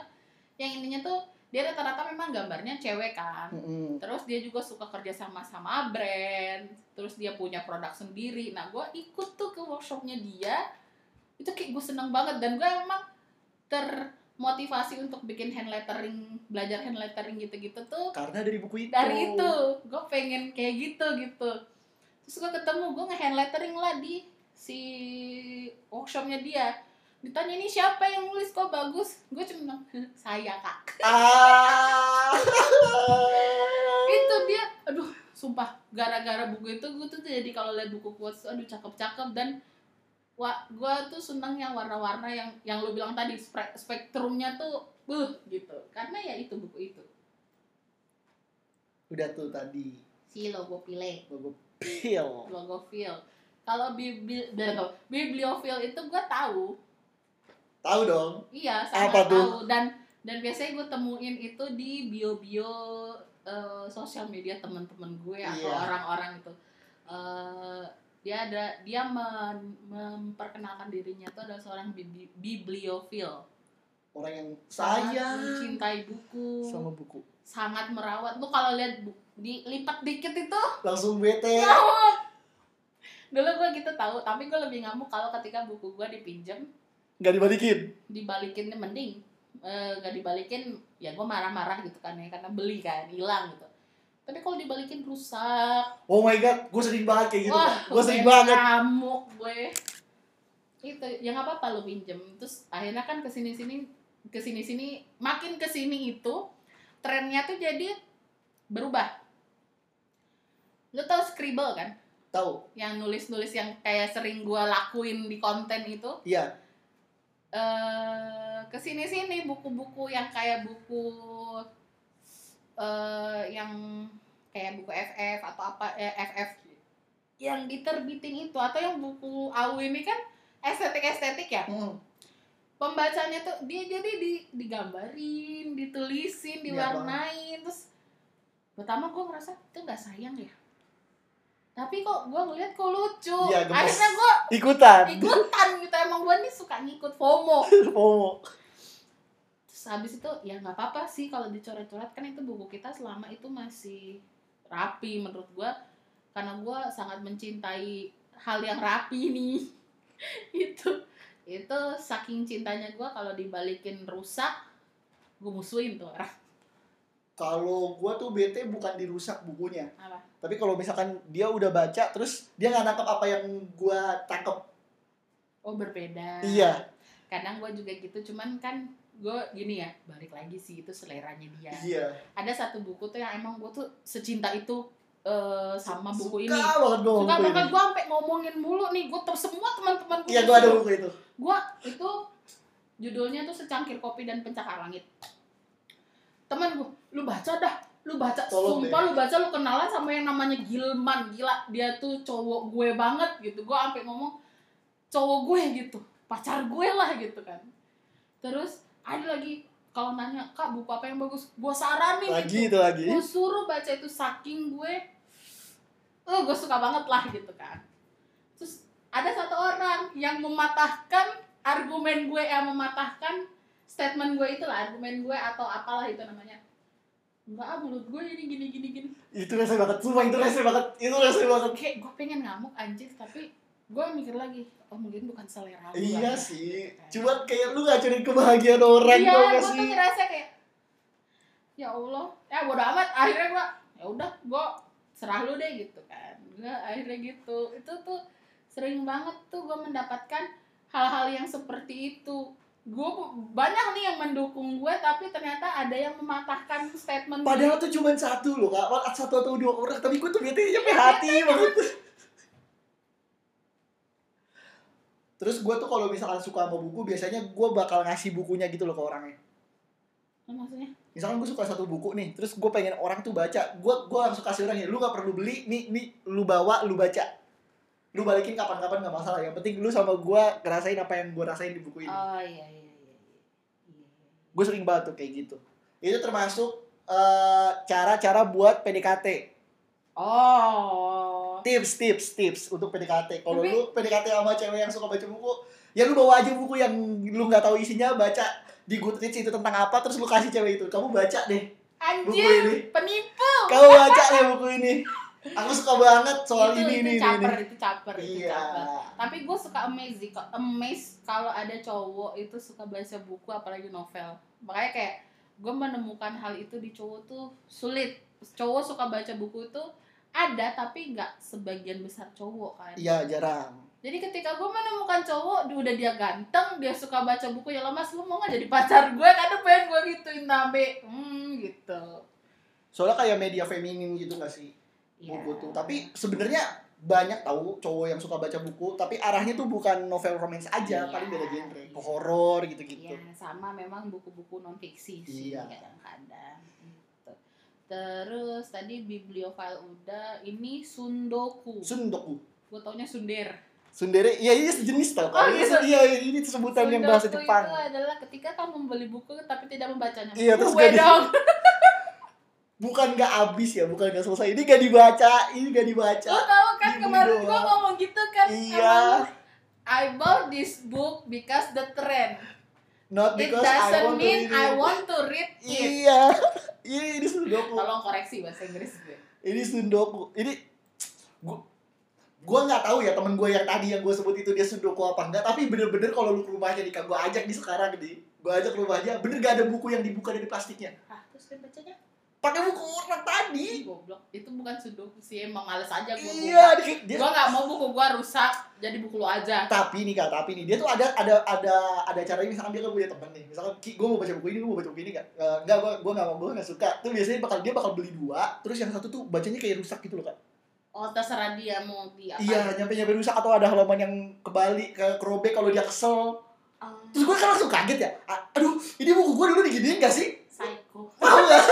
Speaker 1: yang intinya tuh dia rata-rata memang gambarnya cewek kan.
Speaker 2: Mm-mm.
Speaker 1: terus dia juga suka kerja sama sama brand terus dia punya produk sendiri. Nah gue ikut tuh ke workshopnya dia itu kayak gue seneng banget. Dan gue emang termotivasi untuk bikin hand lettering belajar hand lettering gitu-gitu tuh
Speaker 2: Karena dari buku itu.
Speaker 1: dari itu. Gue pengen kayak gitu gitu. Terus gue ketemu gue nge hand lettering lah di si workshopnya dia ditanya ini siapa yang nulis kok bagus? Gue cuma bilang saya kak.
Speaker 2: Ah. *laughs*
Speaker 1: itu dia aduh sumpah gara-gara buku itu gue tuh jadi kalau lihat buku quotes aduh cakep-cakep. Dan wah gue tuh seneng yang warna-warna yang yang lu bilang tadi spek- spektrumnya tuh buh gitu. Karena ya itu buku itu.
Speaker 2: Udah tuh tadi.
Speaker 1: si logo pile
Speaker 2: Logo pil.
Speaker 1: logo feel kalau bibli bibliofil itu gue tahu
Speaker 2: Tahu dong.
Speaker 1: iya
Speaker 2: Apa
Speaker 1: sangat
Speaker 2: tuh?
Speaker 1: tahu dan dan biasanya gue temuin itu di bio-bio eh, sosial media teman-teman gue atau
Speaker 2: Iya.
Speaker 1: orang-orang itu Eh, dia ada dia men- memperkenalkan dirinya tuh adalah seorang bibli- bibliofil
Speaker 2: Orang yang
Speaker 1: sangat
Speaker 2: sayang
Speaker 1: mencintai buku
Speaker 2: sama buku.
Speaker 1: sangat merawat tuh kalau lihat bu- dilipat dikit itu
Speaker 2: Langsung bete.
Speaker 1: ngamuk *laughs* dulu gue gitu tahu tapi gue lebih ngamuk kalau ketika buku gue dipinjem
Speaker 2: Nggak dibalikin.
Speaker 1: dibalikin mending Eh, nggak dibalikin ya gue marah-marah gitu kan ya karena beli kan hilang gitu tapi kalau dibalikin rusak
Speaker 2: Oh my god, gue sering banget kayak gitu.
Speaker 1: wah
Speaker 2: gue sering banget.
Speaker 1: ngamuk gue itu ya nggak apa-apa lo pinjem terus akhirnya kan ke sini sini ke sini sini makin ke sini itu trennya tuh jadi berubah lo tau scribble kan
Speaker 2: Tahu?
Speaker 1: yang nulis-nulis yang kayak sering gue lakuin di konten itu
Speaker 2: Iya.
Speaker 1: Eh ke sini sini buku-buku yang kayak buku eh yang kayak buku FF atau apa eh, FF yang diterbitin itu atau yang buku AU ini kan estetik-estetik ya?
Speaker 2: Hmm.
Speaker 1: pembacanya tuh dia jadi di digambarin ditulisin
Speaker 2: Iya,
Speaker 1: diwarnain terus pertama gue ngerasa itu nggak sayang ya tapi kok gue ngeliat kok lucu.
Speaker 2: Gemes.
Speaker 1: akhirnya gue
Speaker 2: Ikutan.
Speaker 1: ikutan gitu. Emang gue nih suka ngikut FOMO. *laughs*
Speaker 2: Oh.
Speaker 1: terus habis itu ya nggak apa-apa sih kalau dicoret-coret. Kan itu buku kita selama itu masih rapi menurut gue karena gue sangat mencintai hal yang rapi nih *laughs* itu itu saking cintanya gue kalau dibalikin rusak gue musuhin tuh orang
Speaker 2: Kalau gue tuh bete bukan dirusak bukunya.
Speaker 1: apa
Speaker 2: Tapi kalau misalkan dia udah baca, terus dia nggak nangkep apa yang gue tangkep.
Speaker 1: oh berbeda
Speaker 2: Iya.
Speaker 1: kadang gue juga gitu cuman kan gue gini ya balik lagi sih itu seleranya dia
Speaker 2: Iya.
Speaker 1: ada satu buku tuh yang emang gue tuh secinta itu eh, sama buku ini
Speaker 2: Suka banget gue
Speaker 1: suka banget gue sampai ngomongin mulu nih gue terus semua teman-teman
Speaker 2: Iya, gue ada buku itu.
Speaker 1: gue itu judulnya tuh secangkir kopi dan pencakar langit teman gue lu baca dah lu baca
Speaker 2: Tolong
Speaker 1: sumpah lu baca lu kenalan sama yang namanya Gilman gila dia tuh cowok gue banget gitu. Gue sampai ngomong cowok gue gitu pacar gue lah gitu kan. Terus ada lagi kalau nanya kak buku apa yang bagus? Gue saranin
Speaker 2: lagi
Speaker 1: itu.
Speaker 2: itu lagi?
Speaker 1: Gue suruh baca itu saking gue oh gue suka banget lah gitu kan. Terus ada satu orang yang mematahkan argumen gue yang mematahkan statement gue itu lah argumen gue atau apalah itu namanya. Enggak ah menurut gue ini gini gini gini.
Speaker 2: Itu rese banget sumpah itu rese banget itu rese banget.
Speaker 1: Kayak gue pengen ngamuk anjir tapi gue mikir lagi oh mungkin bukan selera gue
Speaker 2: iya
Speaker 1: ya.
Speaker 2: sih
Speaker 1: kan.
Speaker 2: cuman kayak lu ngacurin kebahagiaan orang
Speaker 1: iya gue
Speaker 2: gak
Speaker 1: tuh
Speaker 2: sih?
Speaker 1: ngerasa kayak ya allah ya bodo amat akhirnya gue ya udah gue serah lu deh gitu kan. Gue akhirnya gitu. Itu tuh sering banget tuh gue mendapatkan hal-hal yang seperti itu gue banyak nih yang mendukung gue tapi ternyata ada yang mematahkan statement gue.
Speaker 2: Padahal tuh cuma satu loh kak, satu atau dua orang, tapi gue tuh liatnya nyampe hati banget. *laughs* Terus gue tuh kalau misalkan suka sama buku, biasanya gue bakal ngasih bukunya gitu loh ke orangnya.
Speaker 1: Maksudnya
Speaker 2: Misalkan gue suka satu buku nih, terus gue pengen orang tuh baca, gue gue langsung kasih orangnya, lu gak perlu beli, nih nih lu bawa, lu baca. Lu balikin kapan-kapan gak masalah, yang penting lu sama gue ngerasain apa yang gue rasain di buku ini.
Speaker 1: oh iya iya iya iya iya
Speaker 2: gue sering banget tuh kayak gitu. Itu termasuk eh, cara-cara buat PDKT
Speaker 1: oh.
Speaker 2: Tips tips tips untuk PDKT kalau
Speaker 1: Tapi-
Speaker 2: lu PDKT sama cewek yang suka baca buku ya lu bawa aja buku yang lu nggak tahu isinya baca di Goodreads itu tentang apa terus lu kasih cewek itu. Kamu baca deh buku
Speaker 1: anjir
Speaker 2: ini.
Speaker 1: penipu.
Speaker 2: Kamu baca deh buku ini *laughs* aku suka banget soal
Speaker 1: itu,
Speaker 2: ini
Speaker 1: itu
Speaker 2: ini ini,
Speaker 1: caper
Speaker 2: ini.
Speaker 1: itu caper itu
Speaker 2: iya.
Speaker 1: caper. Tapi gue suka amazed amazed kalau ada cowok itu suka baca buku apalagi novel. Makanya kayak gue menemukan hal itu di cowok tuh sulit. Cowok suka baca buku itu ada tapi nggak sebagian besar cowok kan.
Speaker 2: Iya jarang.
Speaker 1: Jadi ketika gue menemukan cowok dia- udah dia ganteng dia suka baca buku ya mas lu mau nggak jadi pacar gue kadang pengen gue gituin nabe hmm gitu.
Speaker 2: Soalnya kayak media feminin gitu gak sih
Speaker 1: Iya.
Speaker 2: buku tuh tapi sebenarnya banyak tahu cowok yang suka baca buku tapi arahnya tuh bukan novel romance aja
Speaker 1: Iya.
Speaker 2: paling beda genre ke horor gitu-gitu
Speaker 1: Iya, sama memang buku-buku non fiksi sih
Speaker 2: Iya.
Speaker 1: kadang-kadang. Gitu. Terus tadi bibliofile udah, ini sundoku.
Speaker 2: sundoku
Speaker 1: Gue taunya sunder.
Speaker 2: sundere iya ini sejenis tau
Speaker 1: Oh, gitu.
Speaker 2: iya ini sebutan yang bahasa Jepang
Speaker 1: itu adalah ketika kamu membeli buku tapi tidak membacanya.
Speaker 2: Iya, terus
Speaker 1: gue dong. *laughs*
Speaker 2: bukan gak habis ya bukan gak selesai ini gak dibaca ini gak dibaca
Speaker 1: Lo tau kan
Speaker 2: Ini
Speaker 1: kemarin gue ngomong gitu kan.
Speaker 2: Iya.
Speaker 1: I bought this book because the trend.
Speaker 2: not
Speaker 1: It
Speaker 2: because I
Speaker 1: doesn't
Speaker 2: want to
Speaker 1: mean
Speaker 2: read
Speaker 1: I
Speaker 2: it.
Speaker 1: want to read it.
Speaker 2: iya *laughs* iya ini sundoku
Speaker 1: Tolong koreksi bahasa Inggris gue.
Speaker 2: ini sundoku ini gua gua nggak tahu ya temen gue yang tadi yang gue sebut itu dia sundoku apa enggak tapi bener-bener kalau lu ke rumahnya nih gue ajak di sekarang nih gue ajak ke rumahnya bener gak ada buku yang dibuka dari plastiknya
Speaker 1: Ah, terus dia bacanya?
Speaker 2: Pakai buku warna tadi.
Speaker 1: Goblok. Itu bukan sudoku sih emang males aja gue
Speaker 2: iya dia, dia
Speaker 1: gue nggak mau buku gue rusak jadi buku lo aja.
Speaker 2: Tapi nih kak tapi nih dia tuh ada ada ada ada caranya misalkan dia kan punya temen nih. Misalkan ki gue mau baca buku ini lu mau baca buku ini gak Eh, enggak gue gue nggak mau gue nggak suka. Tuh biasanya bakal dia bakal beli dua terus yang satu tuh bacanya kayak rusak gitu loh kak.
Speaker 1: Oh terserah dia mau di apa.
Speaker 2: Iya nyampe nyampe rusak atau ada halaman yang kebalik ke kerobek kalau dia kesel.
Speaker 1: Ah,
Speaker 2: terus gue kan langsung kaget ya aduh ini buku gue dulu diginiin gak sih?
Speaker 1: Psycho.
Speaker 2: Tahu gak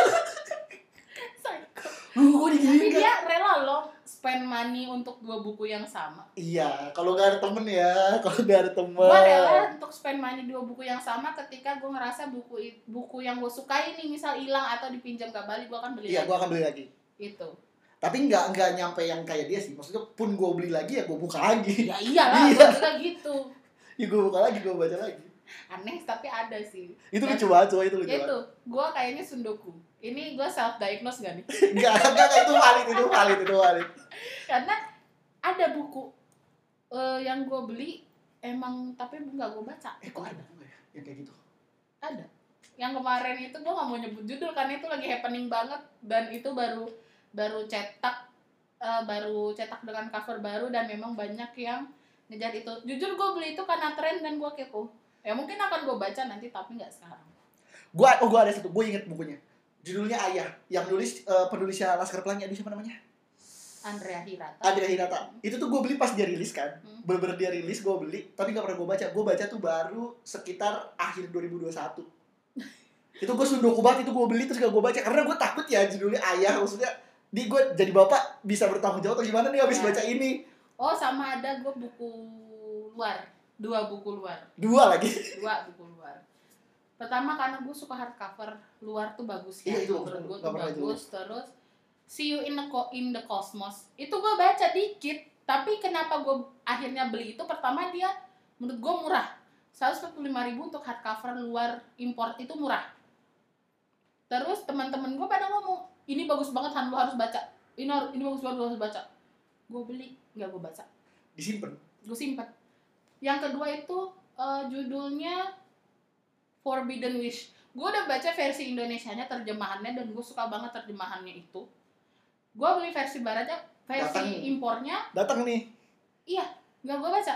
Speaker 2: gue
Speaker 1: tapi
Speaker 2: diginiin gak
Speaker 1: dia rela loh spend money untuk dua buku yang sama.
Speaker 2: Iya kalau gak ada temen ya *laughs* kalau gak ada temen.
Speaker 1: Gue rela untuk spend money dua buku yang sama ketika gue ngerasa buku buku yang gue sukai nih misal hilang atau dipinjam gak balik gue akan beli
Speaker 2: iya gue akan beli lagi.
Speaker 1: Itu
Speaker 2: tapi nggak nggak nyampe yang kayak dia sih. Maksudnya pun gue beli lagi ya gue buka lagi.
Speaker 1: Ya iyalah *laughs*
Speaker 2: Iya.
Speaker 1: gue juga gitu. *laughs*
Speaker 2: Ya gue buka lagi gue baca lagi
Speaker 1: aneh tapi ada sih
Speaker 2: itu lucu banget coba itu lucu
Speaker 1: Ya itu, gue kayaknya sundoku. Ini gue self diagnose gak nih? *laughs*
Speaker 2: enggak enggak itu valid itu valid itu valid
Speaker 1: Karena ada buku eh, yang gue beli emang tapi nggak gue baca.
Speaker 2: eh kok
Speaker 1: ada,
Speaker 2: nggak ya yang kayak gitu
Speaker 1: ada. Yang kemarin itu gue nggak mau nyebut judul karena itu lagi happening banget dan itu baru baru cetak eh, baru cetak dengan cover baru dan memang banyak yang ngejar itu. Jujur gue beli itu karena tren dan gue kepo. Ya mungkin akan gue baca nanti tapi nggak sekarang.
Speaker 2: gue oh gue ada satu gue inget bukunya. Judulnya ayah yang nulis eh, penulisnya Laskar Pelangi aduh siapa namanya?
Speaker 1: Andrea Hirata.
Speaker 2: Andrea Hirata. Itu tuh gue beli pas dia rilis kan.
Speaker 1: Hmm.
Speaker 2: bener-bener dia rilis gue beli tapi gak pernah gue baca. Gue baca tuh baru sekitar akhir 2021 *laughs* itu gue sundoku banget itu gue beli terus gak gue baca. Karena gue takut ya judulnya ayah maksudnya di gue jadi bapak bisa bertanggung jawab atau gimana nih habis
Speaker 1: Ya.
Speaker 2: baca ini?
Speaker 1: Oh sama ada gue buku luar dua buku luar.
Speaker 2: Dua lagi?
Speaker 1: Dua buku luar. Pertama karena gue suka hardcover luar tuh bagus ya.
Speaker 2: Iya, itu
Speaker 1: menurut gue tuh bagus. terus See You in the Co- in the Cosmos. Itu gue baca dikit tapi kenapa gue akhirnya beli itu? Pertama dia menurut gue murah. 145.000 ribu untuk hardcover luar import itu murah. Terus teman-teman gue pada ngomong ini bagus banget Han. Lu harus baca. Ini har- ini bagus banget lu harus baca. Gue beli nggak gue baca.
Speaker 2: Disimpan
Speaker 1: gue simpen yang kedua itu eh, judulnya Forbidden Wish. Gue udah baca versi Indonesianya terjemahannya dan gue suka banget terjemahannya itu. Gue beli versi baratnya versi
Speaker 2: Datang.
Speaker 1: impornya
Speaker 2: datang nih.
Speaker 1: Nggak gue baca.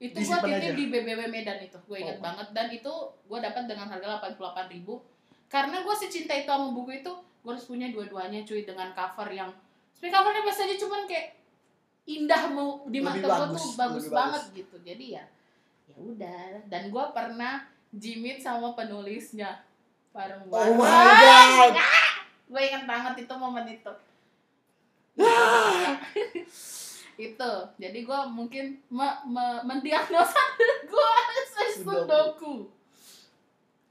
Speaker 1: Itu gue titip di BBW Medan itu gue ingat
Speaker 2: Oh.
Speaker 1: banget. Dan itu gue dapat dengan harga 88.000 ribu. Karena gue secinta itu sama buku itu gue harus punya dua-duanya cuy dengan cover yang sebenarnya covernya biasa aja cuman kayak indah mau di mata gue
Speaker 2: bagus,
Speaker 1: tuh bagus banget gitu. Jadi ya ya udah. Dan gue pernah jimit sama penulisnya. Bareng
Speaker 2: oh
Speaker 1: bareng
Speaker 2: my god.
Speaker 1: gue ingat banget itu momen itu. *gasps* Itu. Jadi gue mungkin me, me, mendiagnosa *laughs* gue sudoku.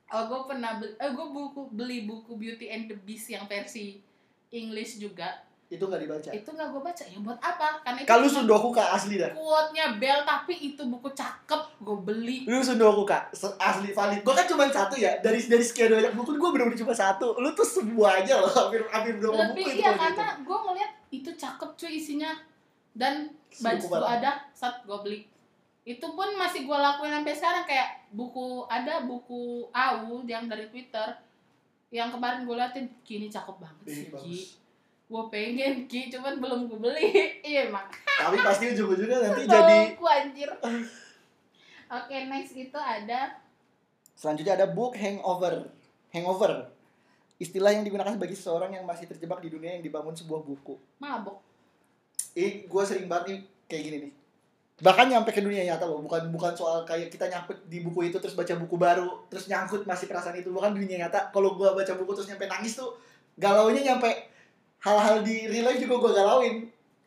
Speaker 1: Oh gue pernah beli, eh, gue buku beli buku Beauty and the Beast yang versi English juga
Speaker 2: itu nggak dibaca?
Speaker 1: Itu nggak gue baca. Ya buat apa? Karena itu
Speaker 2: kalau
Speaker 1: cuma
Speaker 2: sudoku kak asli dah.
Speaker 1: quote-nya Bell tapi itu buku cakep gue beli.
Speaker 2: Lu sudoku kak asli valid. Gue kan cuma satu ya. Dari dari sekian banyak buku gue bener-bener cuma satu. Lu tuh semuanya loh hampir hampir berapa buku
Speaker 1: lebih
Speaker 2: itu
Speaker 1: iya karena gue ngeliat itu cakep cuy isinya. Dan baju
Speaker 2: Buku banget.
Speaker 1: ada saat gue beli. Itu pun masih gue lakuin sampai sekarang. Kayak buku ada buku AU yang dari Twitter. Yang kemarin gue liatin kini cakep banget
Speaker 2: Ih,
Speaker 1: sih. Gue pengen Ki cuman belum gue beli. *laughs* Iya emang
Speaker 2: tapi pasti ujung-ujungnya nanti jadi
Speaker 1: gue anjir. Oke next itu ada
Speaker 2: selanjutnya ada book hangover. Hangover. Istilah yang digunakan bagi seseorang yang masih terjebak di dunia yang dibangun sebuah buku.
Speaker 1: Mabok.
Speaker 2: Ih, gue sering banget nih kayak gini nih. Bahkan nyampe ke dunia nyata loh, bukan bukan soal kayak kita nyangkut di buku itu terus baca buku baru, terus nyangkut masih perasaan itu, bukan dunia nyata. Kalau gue baca buku terus nyampe nangis tuh, galaunya nyampe hal-hal di real life juga gue galauin.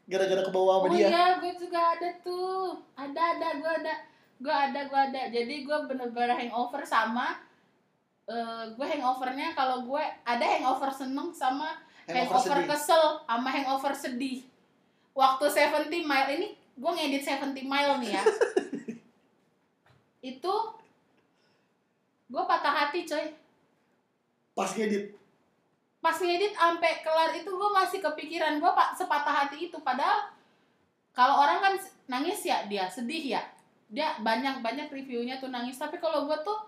Speaker 2: Gara-gara ke bawah sama
Speaker 1: oh
Speaker 2: dia.
Speaker 1: iya gue juga ada tuh. Ada ada gue ada. Gue ada gue ada. Jadi gue bener-bener hangover sama eh gue hangovernya kalau gue ada hangover seneng sama
Speaker 2: Hangover
Speaker 1: hangover
Speaker 2: sedih.
Speaker 1: kesel sama hangover sedih. Waktu 70 mile ini gue ngedit 70 mile nih ya. *laughs* Itu gue patah hati coy.
Speaker 2: Pas ngedit.
Speaker 1: Pas ngedit sampai kelar itu gue masih kepikiran gue pak sepatah hati itu. Padahal kalau orang kan nangis ya dia sedih ya. Dia banyak banyak reviewnya tuh nangis. Tapi kalau gue tuh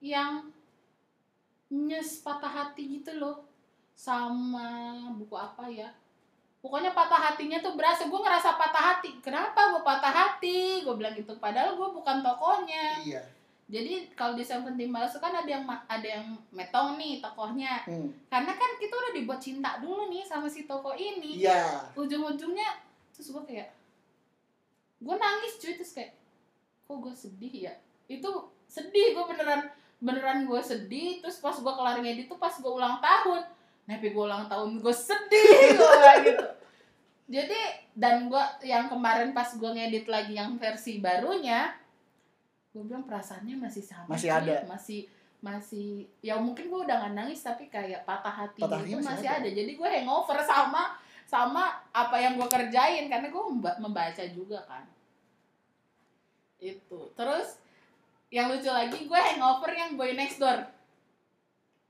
Speaker 1: yang nyes patah hati gitu loh. Sama buku apa ya? Pokoknya patah hatinya tuh berasa. Gue ngerasa patah hati. Kenapa gue patah hati? Gue bilang gitu. Padahal gue bukan tokohnya
Speaker 2: Iya.
Speaker 1: Jadi kalau di Seventeen Miles itu kan ada yang ada yang metong nih tokohnya.
Speaker 2: Hmm.
Speaker 1: karena kan kita udah dibuat cinta dulu nih sama si toko ini.
Speaker 2: Iya.
Speaker 1: ujung-ujungnya terus gue kayak gue nangis cuy terus kayak kok gue sedih ya? Itu sedih gue beneran beneran gue sedih. Terus pas gue kelar ngedit tuh pas gue ulang tahun. Napi gue ulang tahun gue sedih gue gitu. Jadi dan gue yang kemarin pas gue ngedit lagi yang versi barunya gue bilang perasaannya masih sama
Speaker 2: Masih ada.
Speaker 1: masih masih ya mungkin gue udah gak nangis tapi kayak patah hati
Speaker 2: Patah
Speaker 1: itu
Speaker 2: hatinya masih
Speaker 1: masih
Speaker 2: ada.
Speaker 1: ada. jadi gue hangover sama sama apa yang gue kerjain karena gue memba- membaca juga kan itu terus yang lucu lagi gue hangover yang boy next door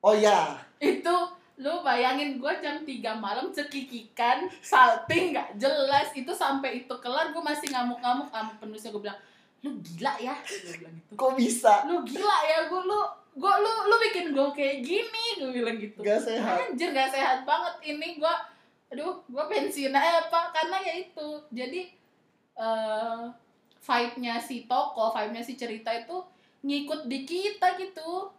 Speaker 2: Oh iya.
Speaker 1: itu lu bayangin gue jam 3 malam cekikikan salting nggak jelas itu sampai itu kelar gue masih ngamuk-ngamuk sama penulisnya gue bilang lu gila ya? Gue bilang gitu.
Speaker 2: Kok bisa?
Speaker 1: lu gila ya? Gue lu gue lu lu bikin gue kayak gini gue bilang gitu.
Speaker 2: Gak sehat.
Speaker 1: anjir gak sehat banget ini. Gue aduh gue pensiun aja pak. Karena ya itu. Jadi eh vibe-nya si toko vibe-nya si cerita itu ngikut di kita gitu.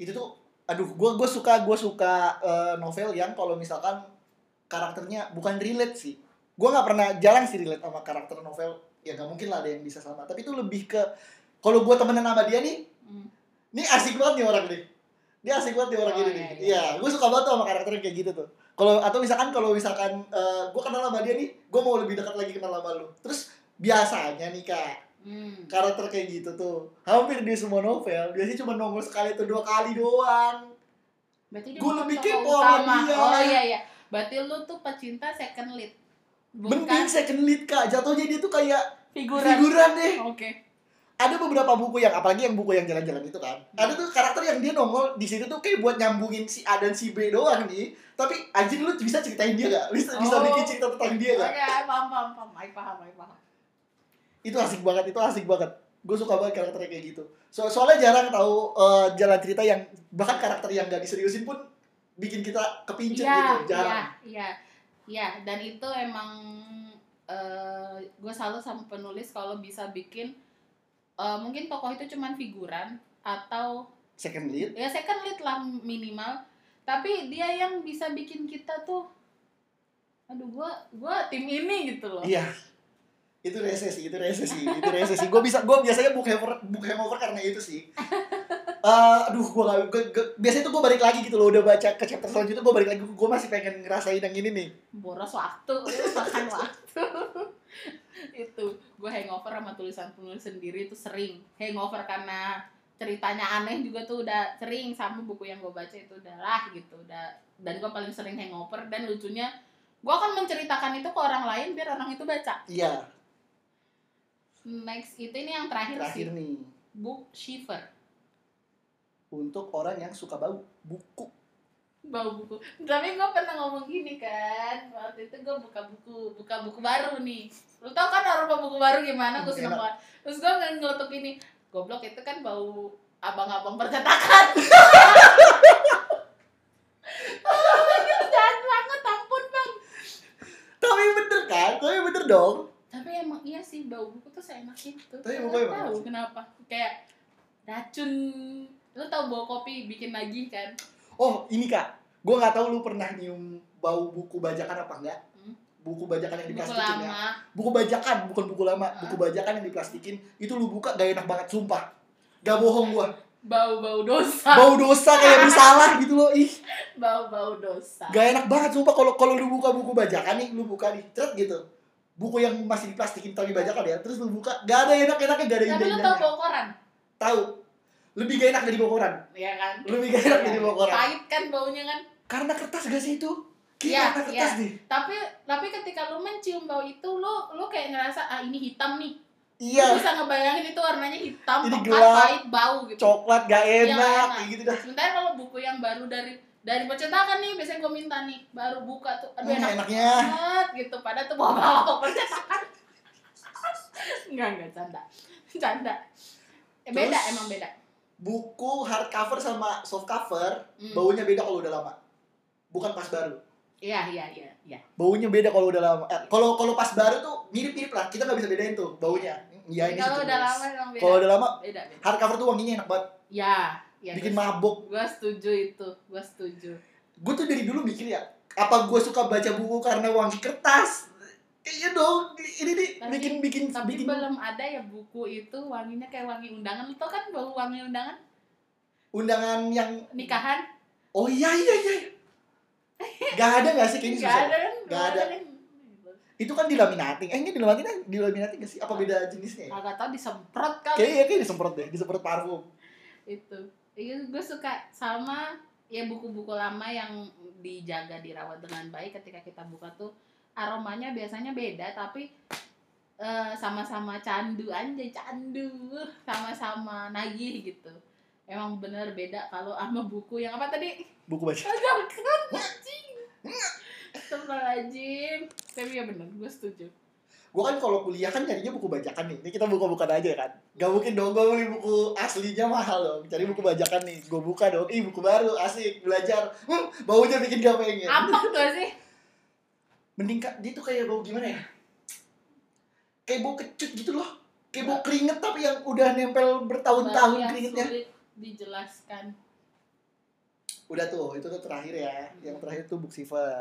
Speaker 2: Itu tuh aduh gue gue suka gue suka eh, novel yang kalau misalkan karakternya bukan relate sih. Gue nggak pernah jarang sih relate sama karakter novel ya nggak mungkin lah ada yang bisa sama tapi itu lebih ke kalau gue temenan sama dia nih
Speaker 1: Hmm.
Speaker 2: ini asik banget nih orang nih dia asik banget nih orang
Speaker 1: Oh,
Speaker 2: ini
Speaker 1: iya,
Speaker 2: nih
Speaker 1: iya.
Speaker 2: iya gue suka banget tuh sama karakternya kayak gitu tuh kalau atau misalkan kalau misalkan gue kenal sama dia nih gue mau lebih dekat lagi kenal sama lu terus biasanya nih kak
Speaker 1: Hmm.
Speaker 2: karakter kayak gitu tuh hampir di semua novel biasanya cuma nongol sekali atau dua kali doang
Speaker 1: Berarti bukan
Speaker 2: lebih kepo sama dia.
Speaker 1: Oh iya iya. Berarti lu tuh pecinta second lead.
Speaker 2: Mending second lead kak jatuhnya dia tuh kayak
Speaker 1: figuran.
Speaker 2: figuran deh
Speaker 1: Oke.
Speaker 2: ada beberapa buku yang apalagi yang buku yang jalan-jalan itu kan ada tuh karakter yang dia nongol di situ tuh kayak buat nyambungin si A dan si B doang nih tapi anjing lu bisa ceritain dia gak bisa bisa
Speaker 1: Oh.
Speaker 2: bikin cerita tentang dia
Speaker 1: Oke,
Speaker 2: gak
Speaker 1: paham paham paham. Ay, paham, ay, paham.
Speaker 2: itu asik banget itu asik banget gue suka banget karakternya kayak gitu so soalnya jarang tahu eh, jalan cerita yang bahkan karakter yang gak diseriusin pun bikin kita kepincut
Speaker 1: Iya,
Speaker 2: gitu
Speaker 1: iya,
Speaker 2: jarang
Speaker 1: iya. Iya, dan itu emang eh gue salut sama penulis kalau bisa bikin eh, mungkin tokoh itu cuman figuran atau
Speaker 2: second lead?
Speaker 1: Ya second lead lah minimal. Tapi dia yang bisa bikin kita tuh aduh gua gua tim ini gitu loh.
Speaker 2: Iya. Itu resesi itu resesi itu resesi. Gue bisa gue biasanya book hangover book hangover karena itu sih *laughs* Eh, aduh gue gak gua- gua- biasanya tuh gue balik lagi gitu loh udah baca ke chapter selanjutnya gue balik lagi gue masih pengen ngerasain yang ini nih.
Speaker 1: Boros waktu makan waktu. *laughs* Itu gue hangover sama tulisan penulis sendiri itu sering. Hangover karena ceritanya aneh juga tuh udah sering sama buku yang gue baca itu udah lah gitu udah dan gue paling sering hangover. Dan lucunya gue akan menceritakan itu ke orang lain biar orang itu baca.
Speaker 2: Iya.
Speaker 1: Next itu ini yang terakhir,
Speaker 2: terakhir
Speaker 1: sih.
Speaker 2: nih.
Speaker 1: Book shiver
Speaker 2: untuk orang yang suka bau buku.
Speaker 1: Bau buku. Tapi gue pernah ngomong gini kan waktu itu gue buka buku buka buku baru nih. Lu tau kan aroma buku baru gimana? Gue seneng banget. Terus gue ngelutuk ini goblok itu kan bau abang-abang percetakan. *laughs* Jahat banget ampun bang.
Speaker 2: Tapi bener kan? Tapi bener dong.
Speaker 1: Tapi emang iya sih bau buku tuh seenak itu.
Speaker 2: Tapi emang
Speaker 1: tahu kenapa. Kayak racun lu tau bau kopi bikin lagi kan?
Speaker 2: Oh ini kak. Gue nggak tahu lu pernah nyium bau buku bajakan apa enggak
Speaker 1: Hmm.
Speaker 2: buku bajakan yang
Speaker 1: buku
Speaker 2: diplastikin ya.
Speaker 1: lama.
Speaker 2: Buku bajakan bukan buku lama. Buku bajakan yang diplastikin itu lu buka gak enak banget sumpah. Gak bohong gua.
Speaker 1: Bau-bau dosa.
Speaker 2: Bau dosa kayak bersalah gitu loh ih.
Speaker 1: Bau-bau dosa.
Speaker 2: Gak enak banget sumpah. Kalau kalau lu buka buku bajakan nih lu buka nih ceret gitu. Buku yang masih diplastikin tapi bajakan ya terus lu buka gak ada enak-enaknya gak ada
Speaker 1: tapi lu tau bau koran?
Speaker 2: Tahu lebih gak enak dari koran.
Speaker 1: Iya kan?
Speaker 2: Lebih gak enak dari bau koran.
Speaker 1: Pahit kan baunya kan?
Speaker 2: Karena kertas gak sih itu?
Speaker 1: Iya, iya. tapi tapi ketika lu mencium bau itu lu lu kayak ngerasa ah ini hitam nih.
Speaker 2: Iya.
Speaker 1: Lu bisa ngebayangin itu warnanya hitam
Speaker 2: Ini
Speaker 1: pekat
Speaker 2: gelap.
Speaker 1: pahit bau gitu.
Speaker 2: coklat gak
Speaker 1: Iya,
Speaker 2: enak
Speaker 1: enak.
Speaker 2: kayak gitu dah.
Speaker 1: Sementara kalau buku yang baru dari dari percetakan nih biasanya gue minta nih baru buka tuh aduh
Speaker 2: Hmm,
Speaker 1: enak
Speaker 2: enaknya.
Speaker 1: banget gitu. Padahal tuh bawa bawa *laughs* percetakan. Enggak enggak canda. Canda. Eh, beda emang beda
Speaker 2: buku hardcover sama softcover
Speaker 1: Hmm.
Speaker 2: baunya beda kalau udah lama. Bukan pas baru.
Speaker 1: Iya iya iya iya.
Speaker 2: Baunya beda kalau udah lama. Eh, kalau kalau pas baru tuh mirip mirip lah. Kita nggak bisa bedain tuh baunya. Iya ini
Speaker 1: kalau udah lama beda.
Speaker 2: kalau udah lama
Speaker 1: beda beda.
Speaker 2: hardcover tuh wanginya enak banget.
Speaker 1: Ya ya
Speaker 2: bikin
Speaker 1: gua-
Speaker 2: mabuk.
Speaker 1: Gua setuju itu gua setuju.
Speaker 2: Gue tuh dari dulu mikir ya apa gue suka baca buku karena wangi kertas iya dong ini nih
Speaker 1: Tapi-
Speaker 2: bikin bikin
Speaker 1: tapi
Speaker 2: bikin
Speaker 1: belum ada ya buku itu wanginya kayak wangi undangan. Lu tau kan bau wangi undangan?
Speaker 2: Undangan yang
Speaker 1: nikahan?
Speaker 2: Oh iya iya iya. Gak ada gak sih kayaknya susah?
Speaker 1: ada kan?
Speaker 2: Nggak ada.
Speaker 1: kan?
Speaker 2: Itu kan dilaminating. Eh ini dilaminating dilaminating gak sih? Apa beda jenisnya ya?
Speaker 1: kagak tau disemprot kali.
Speaker 2: Kayaknya kayak disemprot deh disemprot parfum.
Speaker 1: Itu. Iya gue suka sama ya buku-buku lama yang dijaga dirawat dengan baik ketika kita buka tuh aromanya biasanya beda tapi eh, sama-sama candu anjay candu sama-sama nagih gitu. Emang bener beda kalau sama buku yang apa tadi?
Speaker 2: Buku baca. *laughs*
Speaker 1: Kan Astagfirullahaladzim. Tapi ya bener, gue setuju.
Speaker 2: Gue kan kalau kuliah kan nyarinya buku bajakan nih. Ini kita buka-bukan aja kan. Gak mungkin dong gue beli buku aslinya mahal dong. Cari buku bajakan nih. Gue buka dong. Ih buku baru asik belajar. Hmm, baunya bikin gak pengen.
Speaker 1: Apok gak sih?
Speaker 2: Mending kak dia tuh kayak bau gimana ya? Kayak bau kecut gitu loh. Kayak bau keringet tapi yang udah nempel bertahun-tahun keringetnya.
Speaker 1: sulit dijelaskan.
Speaker 2: Udah tuh itu tuh terakhir ya. Yang terakhir tuh Booksiver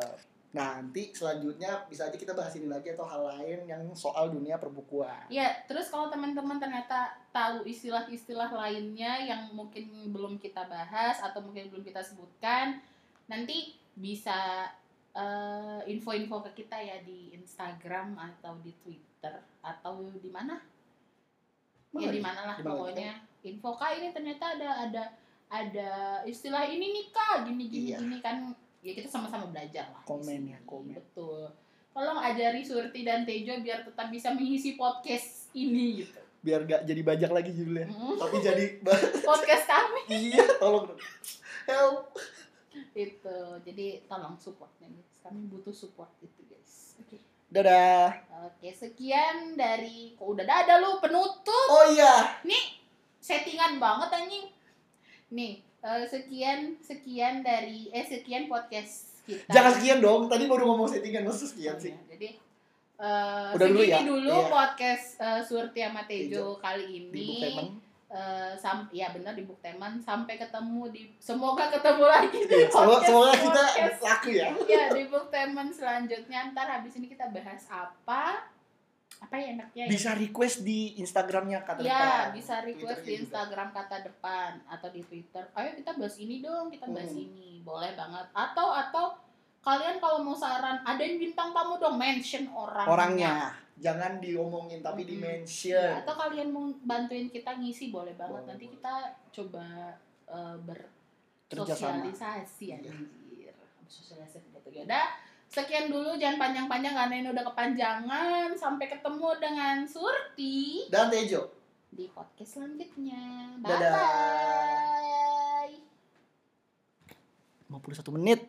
Speaker 2: nanti selanjutnya bisa aja kita bahas ini lagi atau hal lain yang soal dunia perbukuan.
Speaker 1: Ya, terus kalau teman-teman ternyata tahu istilah-istilah lainnya yang mungkin belum kita bahas atau mungkin belum kita sebutkan, nanti bisa eh, info-info ke kita ya di Instagram atau di Twitter atau di mana? ya di mana lah pokoknya. Info kak ini ternyata ada ada ada istilah ini nih kak. Gini gini
Speaker 2: Iya.
Speaker 1: gini kan. Ya kita sama-sama belajar lah
Speaker 2: Komen ya, komen.
Speaker 1: betul. Tolong ajari Surti dan Tejo biar tetap bisa mengisi podcast ini gitu.
Speaker 2: Biar gak jadi bajak lagi judulnya.
Speaker 1: Mm.
Speaker 2: tapi jadi *laughs*
Speaker 1: podcast kami.
Speaker 2: Iya tolong. Help
Speaker 1: itu jadi tolong support nih guys. kami butuh support itu guys. Oke.
Speaker 2: Dadah.
Speaker 1: Oke sekian dari kok udah ada lu penutup
Speaker 2: oh iya.
Speaker 1: Settingan banget anjing. Nih eh, sekian sekian dari eh sekian podcast kita.
Speaker 2: Jangan sekian dong tadi baru ngomong settingan masa sekian
Speaker 1: Oh,
Speaker 2: sih.
Speaker 1: Iya. jadi eh
Speaker 2: Udah dulu ya?
Speaker 1: dulu
Speaker 2: Iya.
Speaker 1: podcast eh, Surti sama Tejo kali
Speaker 2: di
Speaker 1: ini Eh, sam ya benar di Bukteman. Sampai ketemu di semoga ketemu lagi di
Speaker 2: Iya, semoga,
Speaker 1: podcast-
Speaker 2: semoga kita
Speaker 1: podcast.
Speaker 2: laku ya.
Speaker 1: Ya di Bukteman selanjutnya. Ntar habis ini kita bahas apa? Apa ya enaknya ya?
Speaker 2: bisa request di Instagramnya kata
Speaker 1: ya
Speaker 2: depan.
Speaker 1: bisa request
Speaker 2: Twitternya
Speaker 1: di
Speaker 2: juga.
Speaker 1: Instagram kata depan atau di Twitter. Ayo kita bahas ini dong kita bahas
Speaker 2: Hmm.
Speaker 1: ini. Boleh banget. Atau atau kalian kalau mau saran ada yang bintang tamu dong mention orangnya,
Speaker 2: orangnya jangan diomongin tapi di
Speaker 1: Mm-mm.
Speaker 2: mention
Speaker 1: Ya, atau kalian mau bantuin kita ngisi boleh banget.
Speaker 2: Boleh,
Speaker 1: nanti
Speaker 2: boleh.
Speaker 1: kita coba
Speaker 2: Kerjasama.
Speaker 1: bersosialisasi anjir. Ya udah sekian dulu jangan panjang-panjang karena ini udah kepanjangan. Sampai ketemu dengan Surti
Speaker 2: dan Tejo.
Speaker 1: di podcast selanjutnya. Bye
Speaker 2: Dadah.
Speaker 1: bye
Speaker 2: 51 menit